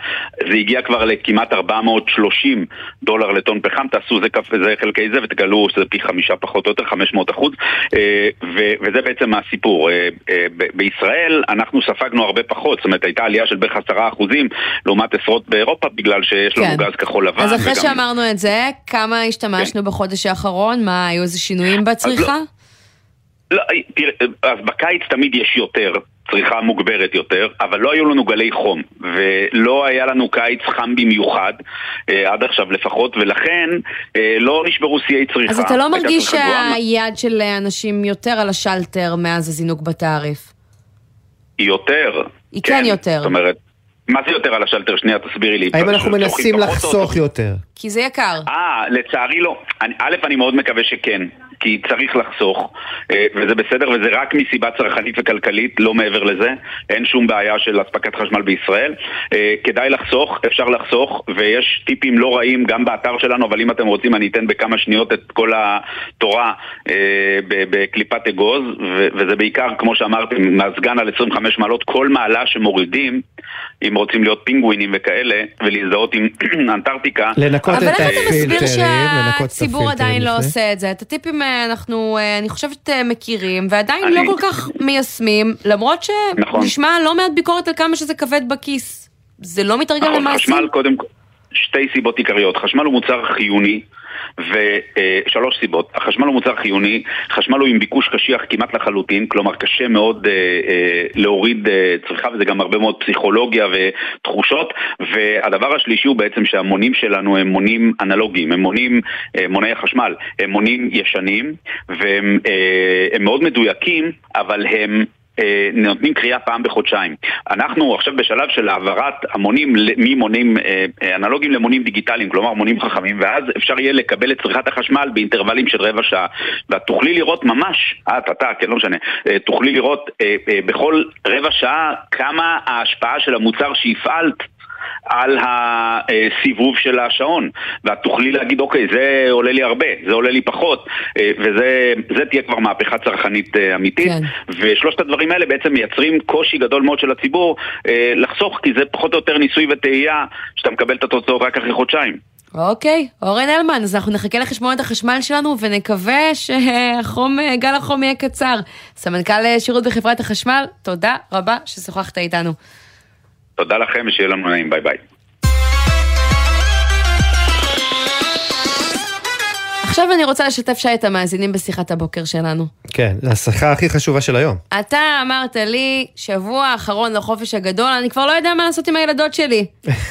זה הגיע כבר לכמעט 430 דולר לטון פחם, תעשו זה, זה חלקי זה ותגלו שזה פי חמישה פחות או יותר, 500 אחוז, אה, ו, וזה בעצם הסיפור. אה, אה, בישראל אנחנו ספגנו הרבה פחות, זאת אומרת הייתה עלייה של בערך 10 אחוזים לעומת עשרות באירופה, בגלל שיש לנו כן. גז כחול לבן. אז אחרי שאמרנו את זה, כמה השתמשנו כן. בחודש האחרון? מה, היו איזה שינויים בצריכה? לא, לא, תראה, אז בקיץ תמיד יש יותר. צריכה מוגברת יותר, אבל לא היו לנו גלי חום, ולא היה לנו קיץ חם במיוחד, אה, עד עכשיו לפחות, ולכן אה, לא נשברו שיאי צריכה. אז אתה לא מרגיש. שהיד של אנשים יותר על השלטר מאז הזינוק בתעריף? יותר. היא כן יותר. זאת אומרת, מה זה יותר על השלטר? שנייה, תסבירי לי. האם אנחנו מנסים לחסוך יותר? כי זה יקר. אה, לצערי לא. אני- א', אני מאוד מקווה שכן, כי צריך לחסוך, אה, וזה בסדר, וזה רק מסיבה צרכנית וכלכלית, לא מעבר לזה. אין שום בעיה של אספקת חשמל בישראל. אה, כדאי לחסוך, אפשר לחסוך, ויש טיפים לא רעים גם באתר שלנו, אבל אם אתם רוצים אני אתן בכמה שניות את כל התורה אה, בקליפת אגוז, וזה בעיקר, כמו שאמרתי, מהסגן על 25 מעלות, כל מעלה שמורידים, אם רוצים להיות פינגווינים וכאלה, ולהזדהות עם אנטארקטיקה. לנקות אבל איך אתה מסביר הפילטרים, לנקות את שהציבור הפילטרים עדיין לא. עושה את זה? את הטיפים אה, אנחנו, אה, אני חושבת, אה, מכירים, ועדיין אני- לא כל כך מיישמים, למרות נכון. שנשמע לא מעט ביקורת על כמה שזה כבד בכיס. זה לא מתרגל נכון, למעשים? חשמל קודם כל, שתי סיבות עיקריות. חשמל הוא מוצר חיוני, ושלוש סיבות. החשמל הוא מוצר חיוני, חשמל הוא עם ביקוש קשיח כמעט לחלוטין, כלומר קשה מאוד אה, אה, להוריד אה, צריכה, וזה גם הרבה מאוד פסיכולוגיה ותחושות. והדבר השלישי הוא בעצם שהמונים שלנו הם מונים אנלוגיים, הם מונים, אה, מוני החשמל, הם מונים ישנים, והם הם מאוד מדויקים, אבל הם... אה, נותנים קריאה פעם בחודשיים. אנחנו עכשיו בשלב של העברת המונים ממונים אה, אה, אנלוגיים למונים דיגיטליים, כלומר מונים חכמים, ואז אפשר יהיה לקבל את צריכת החשמל באינטרוולים של רבע שעה. ואת תוכלי לראות ממש, את, אתה, כן, לא משנה, תוכלי לראות בכל רבע שעה כמה ההשפעה של המוצר שהפעלת על הסיבוב של השעון ואת תוכלי להגיד אוקיי זה עולה לי הרבה, זה עולה לי פחות אה, וזה זה תהיה כבר מהפכה צרכנית אה, אמיתית כן. ושלושת הדברים האלה בעצם מייצרים קושי גדול מאוד של הציבור אה, לחסוך כי זה פחות או יותר ניסוי וטעייה שאתה מקבל את התוצאות רק אחרי חודשיים אוקיי, אורן הלמן, אז אנחנו נחכה לחשבונות החשמל שלנו ונקווה שהחום, גל החום יהיה קצר. סמנכ"ל שירות בחברת החשמל, תודה רבה ששוחחת איתנו. תודה לכם ושיהיה לנו נעים. ביי ביי עכשיו אני רוצה לשתף שי את המאזינים בשיחת הבוקר שלנו. כן, השיחה הכי חשובה של היום. אתה אמרת לי, שבוע האחרון לחופש הגדול, אני כבר לא יודע מה לעשות עם הילדות שלי.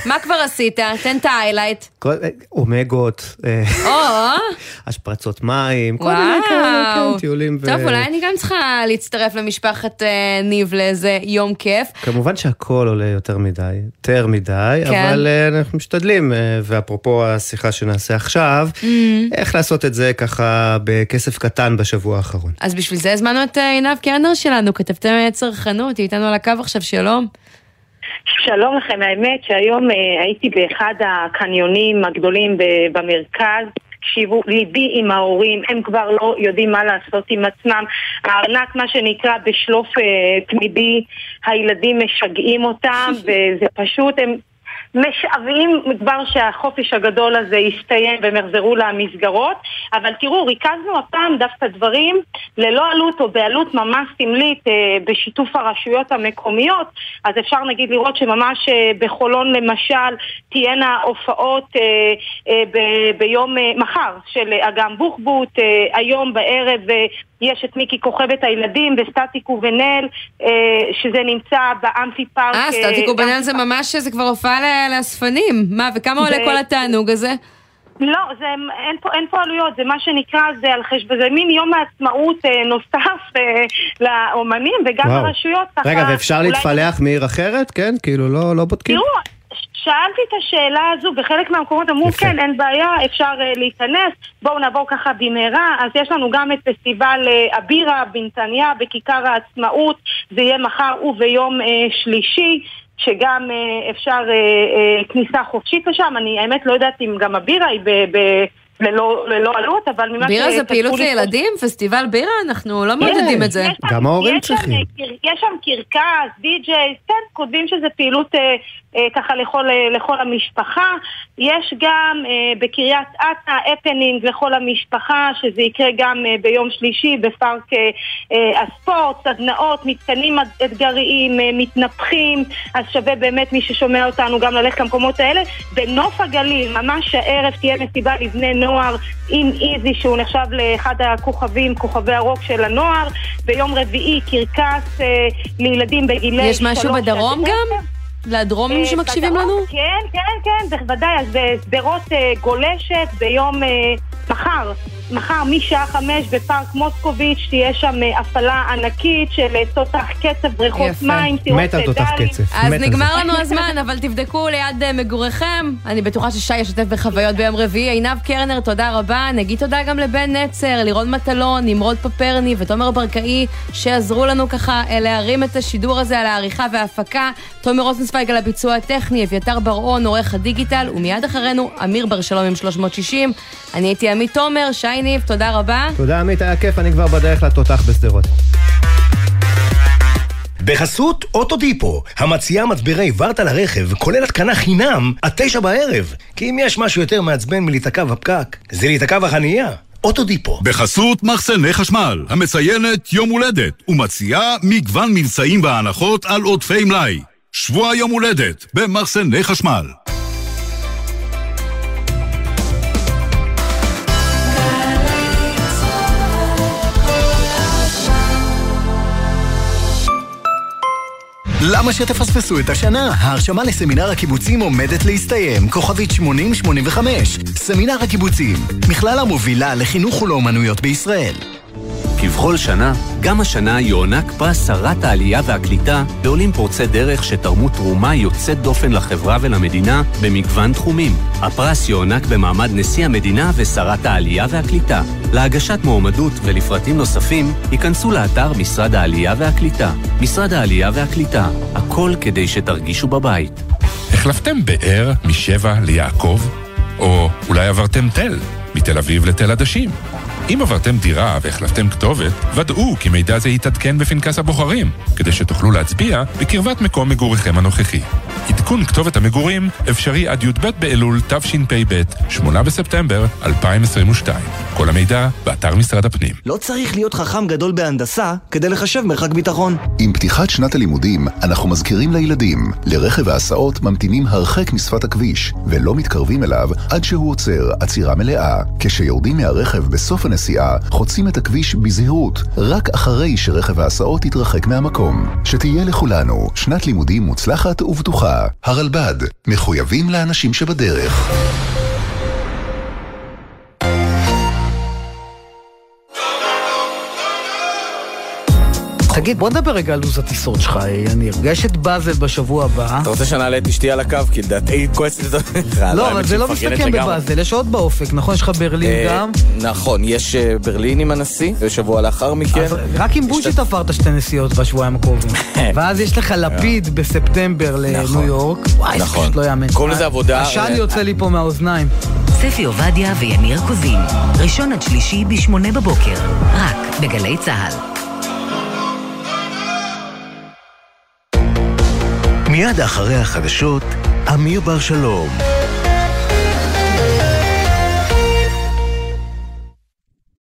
מה כבר עשית? תן את ה highlight. כל- אה, אומגות, אה, או, השפרצות מים, כל מיני כאלה. כן, טיולים. טוב, אולי אני גם צריכה להצטרף למשפחת אה, ניב לאיזה יום כיף. כמובן שהכל עולה יותר מדי, יותר מדי, כן. אבל אנחנו משתדלים, ואפרופו השיחה שנעשה עכשיו, Mm. איך לעשות את זה ככה בכסף קטן בשבוע האחרון. אז בשביל זה הזמנו את אה, עינב קרנר שלנו, כתבתם צרכנות, היא איתנו על הקו עכשיו, שלום. שלום לכם, האמת שהיום אה, הייתי באחד הקניונים הגדולים ב- במרכז. תקשיבו, ליבי עם ההורים, הם כבר לא יודעים מה לעשות עם עצמם. הארנק, מה שנקרא, בשלוף אה, תמידי, הילדים משגעים אותם, וזה פשוט, הם משאבים כבר שהחופש הגדול הזה יסתיים והם יחזרו למסגרות, אבל תראו, ריכזנו הפעם דווקא דברים ללא עלות או בעלות ממש סמלית אה, בשיתוף הרשויות המקומיות, אז אפשר נגיד לראות שממש אה, בחולון למשל תהיינה הופעות אה, ביום מחר של אגם בוחבוט, היום בערב יש את מיקי כוכבת הילדים וסטטיק ובן-אל, אה, שזה נמצא באמפי פארק. אה, סטטיק ובן-אל זה ממש, זה כבר הופעה לאספנים. מה, וכמה עולה כל התענוג הזה? לא, זה, אין, פה, אין פה עלויות, זה מה שנקרא, זה על חשבון, זה מין יום העצמאות אה, נוסף אה, לאומנים וגם וואו. לרשויות. רגע, ואפשר אולי- להתפלח מעיר אחרת? כן? כאילו, לא לא בודקים? תראו, שאלתי את השאלה הזו, בחלק מהמקומות אמרו יפה. כן, אין בעיה, אפשר uh, להיכנס, בואו נעבור ככה במהרה, אז יש לנו גם את פסטיבל uh, הבירה בנתניה בכיכר העצמאות, זה יהיה מחר וביום uh, שלישי. שגם uh, אפשר uh, uh, כניסה חופשית לשם, אני האמת לא יודעת אם גם הבירה היא ב... ב ללא, ללא עלות, אבל ממה בירה זה פעילות לילדים? פסטיבל בירה? אנחנו לא מעודדים את זה. שם, אה, קר- יש שם קרקס, די-ג'יי, כן, כותבים שזה פעילות ככה לכל, אה, לכל המשפחה. יש גם אה, בקריית אתא הפנינג לכל המשפחה, שזה יקרה גם אה, ביום שלישי בפארק אה, אה, הספורט, סדנאות, מתקנים אתגריים, אה, מתנפחים, אז שווה באמת מי ששומע אותנו גם ללכת למקומות האלה. בנוף הגליל, ממש הערב תהיה מסיבה לבני נוער עם איזי, שהוא נחשב לאחד הכוכבים, כוכבי הרוק של הנוער. ביום רביעי קרקס אה, לילדים בגילי יש משהו בדרום גם? לדרומים שמקשיבים לנו? כן, כן, כן, בוודאי. אז שדרות גולשת ביום מחר. מחר משעה חמש בפארק מוסקוביץ' תהיה שם הפעלה ענקית של תותח קצב, בריכות מים, סירות על תותח קצב. אז נגמר לנו הזמן, אבל תבדקו ליד מגוריכם. אני בטוחה ששי ישתף בחוויות ביום רביעי. עינב קרנר, תודה רבה. נגיד תודה גם לבן נצר, לירון מטלון, נמרוד פפרני ותומר ברקאי, שעזרו לנו ככה להרים את השידור הזה על העריכה וההפקה. תומר רוזנצוויג על הביצוע הטכני, אביתר בר-און, עורך הדיגיטל, ומיד אחרינו, אמיר בר שלום עם 360. אני הייתי עמית תומר, שי ניב, תודה רבה. תודה עמית, היה כיף, אני כבר בדרך לתותח בשדרות. בחסות אוטודיפו, המציעה מצברי ורטה לרכב, כולל התקנה חינם, עד תשע בערב. כי אם יש משהו יותר מעצבן מלהיתקע בפקק, זה להיתקע בחנייה. אוטודיפו. בחסות מחסני חשמל, המציינת יום הולדת, ומציעה מגוון מבצעים והנחות על עודפי מלאי. שבוע יום הולדת במחסני חשמל. למה שתפספסו את השנה? ההרשמה לסמינר הקיבוצים עומדת להסתיים, כוכבית 8085. סמינר הקיבוצים, מכללה מובילה לחינוך ולאומנויות בישראל. כבכל שנה, גם השנה יוענק פרס שרת העלייה והקליטה לעולים פורצי דרך שתרמו תרומה יוצאת דופן לחברה ולמדינה במגוון תחומים. הפרס יוענק במעמד נשיא המדינה ושרת העלייה והקליטה. להגשת מועמדות ולפרטים נוספים, ייכנסו לאתר משרד העלייה והקליטה. משרד העלייה והקליטה, הכל כדי שתרגישו בבית. החלפתם באר משבע ליעקב? או אולי עברתם תל, מתל אביב לתל עדשים? אם עברתם דירה והחלפתם כתובת, ודאו כי מידע זה יתעדכן בפנקס הבוחרים, כדי שתוכלו להצביע בקרבת מקום מגוריכם הנוכחי. עדכון כתובת המגורים אפשרי עד י"ב באלול תשפ"ב, 8 בספטמבר 2022. כל המידע באתר משרד הפנים. לא צריך להיות חכם גדול בהנדסה כדי לחשב מרחק ביטחון. עם פתיחת שנת הלימודים, אנחנו מזכירים לילדים, לרכב ההסעות ממתינים הרחק משפת הכביש, ולא מתקרבים אליו עד שהוא עוצר עצירה מלאה. כשיורדים מהרכב בסוף הנסיעה, חוצים את הכביש בזהירות, רק אחרי שרכב ההסעות יתרחק מהמקום. שתהיה לכולנו שנת לימודים מוצלחת ובטוחה. הרלב"ד, מחויבים לאנשים שבדרך. תגיד, בוא נדבר רגע על לו"ז הטיסות שלך, יניר. יש את באזל בשבוע הבא. אתה רוצה שנעלה את אשתי על הקו? כי לדעתי היא כועסת את זה. לא, אבל זה לא מסתכם בבאזל, יש עוד באופק, נכון? יש לך ברלין גם? נכון, יש ברלין עם הנשיא, ושבוע לאחר מכן. רק עם בוז'י תפרת שתי נסיעות בשבועיים הקרובים. ואז יש לך לפיד בספטמבר לניו יורק. וואי, זה פשוט לא יאמן. קוראים לזה עבודה... עשן יוצא לי פה מהאוזניים. ספי עובדיה ויניר קוזין, ראשון עד שלישי בשמונה בבוקר, רק בגלי צה"ל. מיד אחרי החדשות, אמיר בר שלום.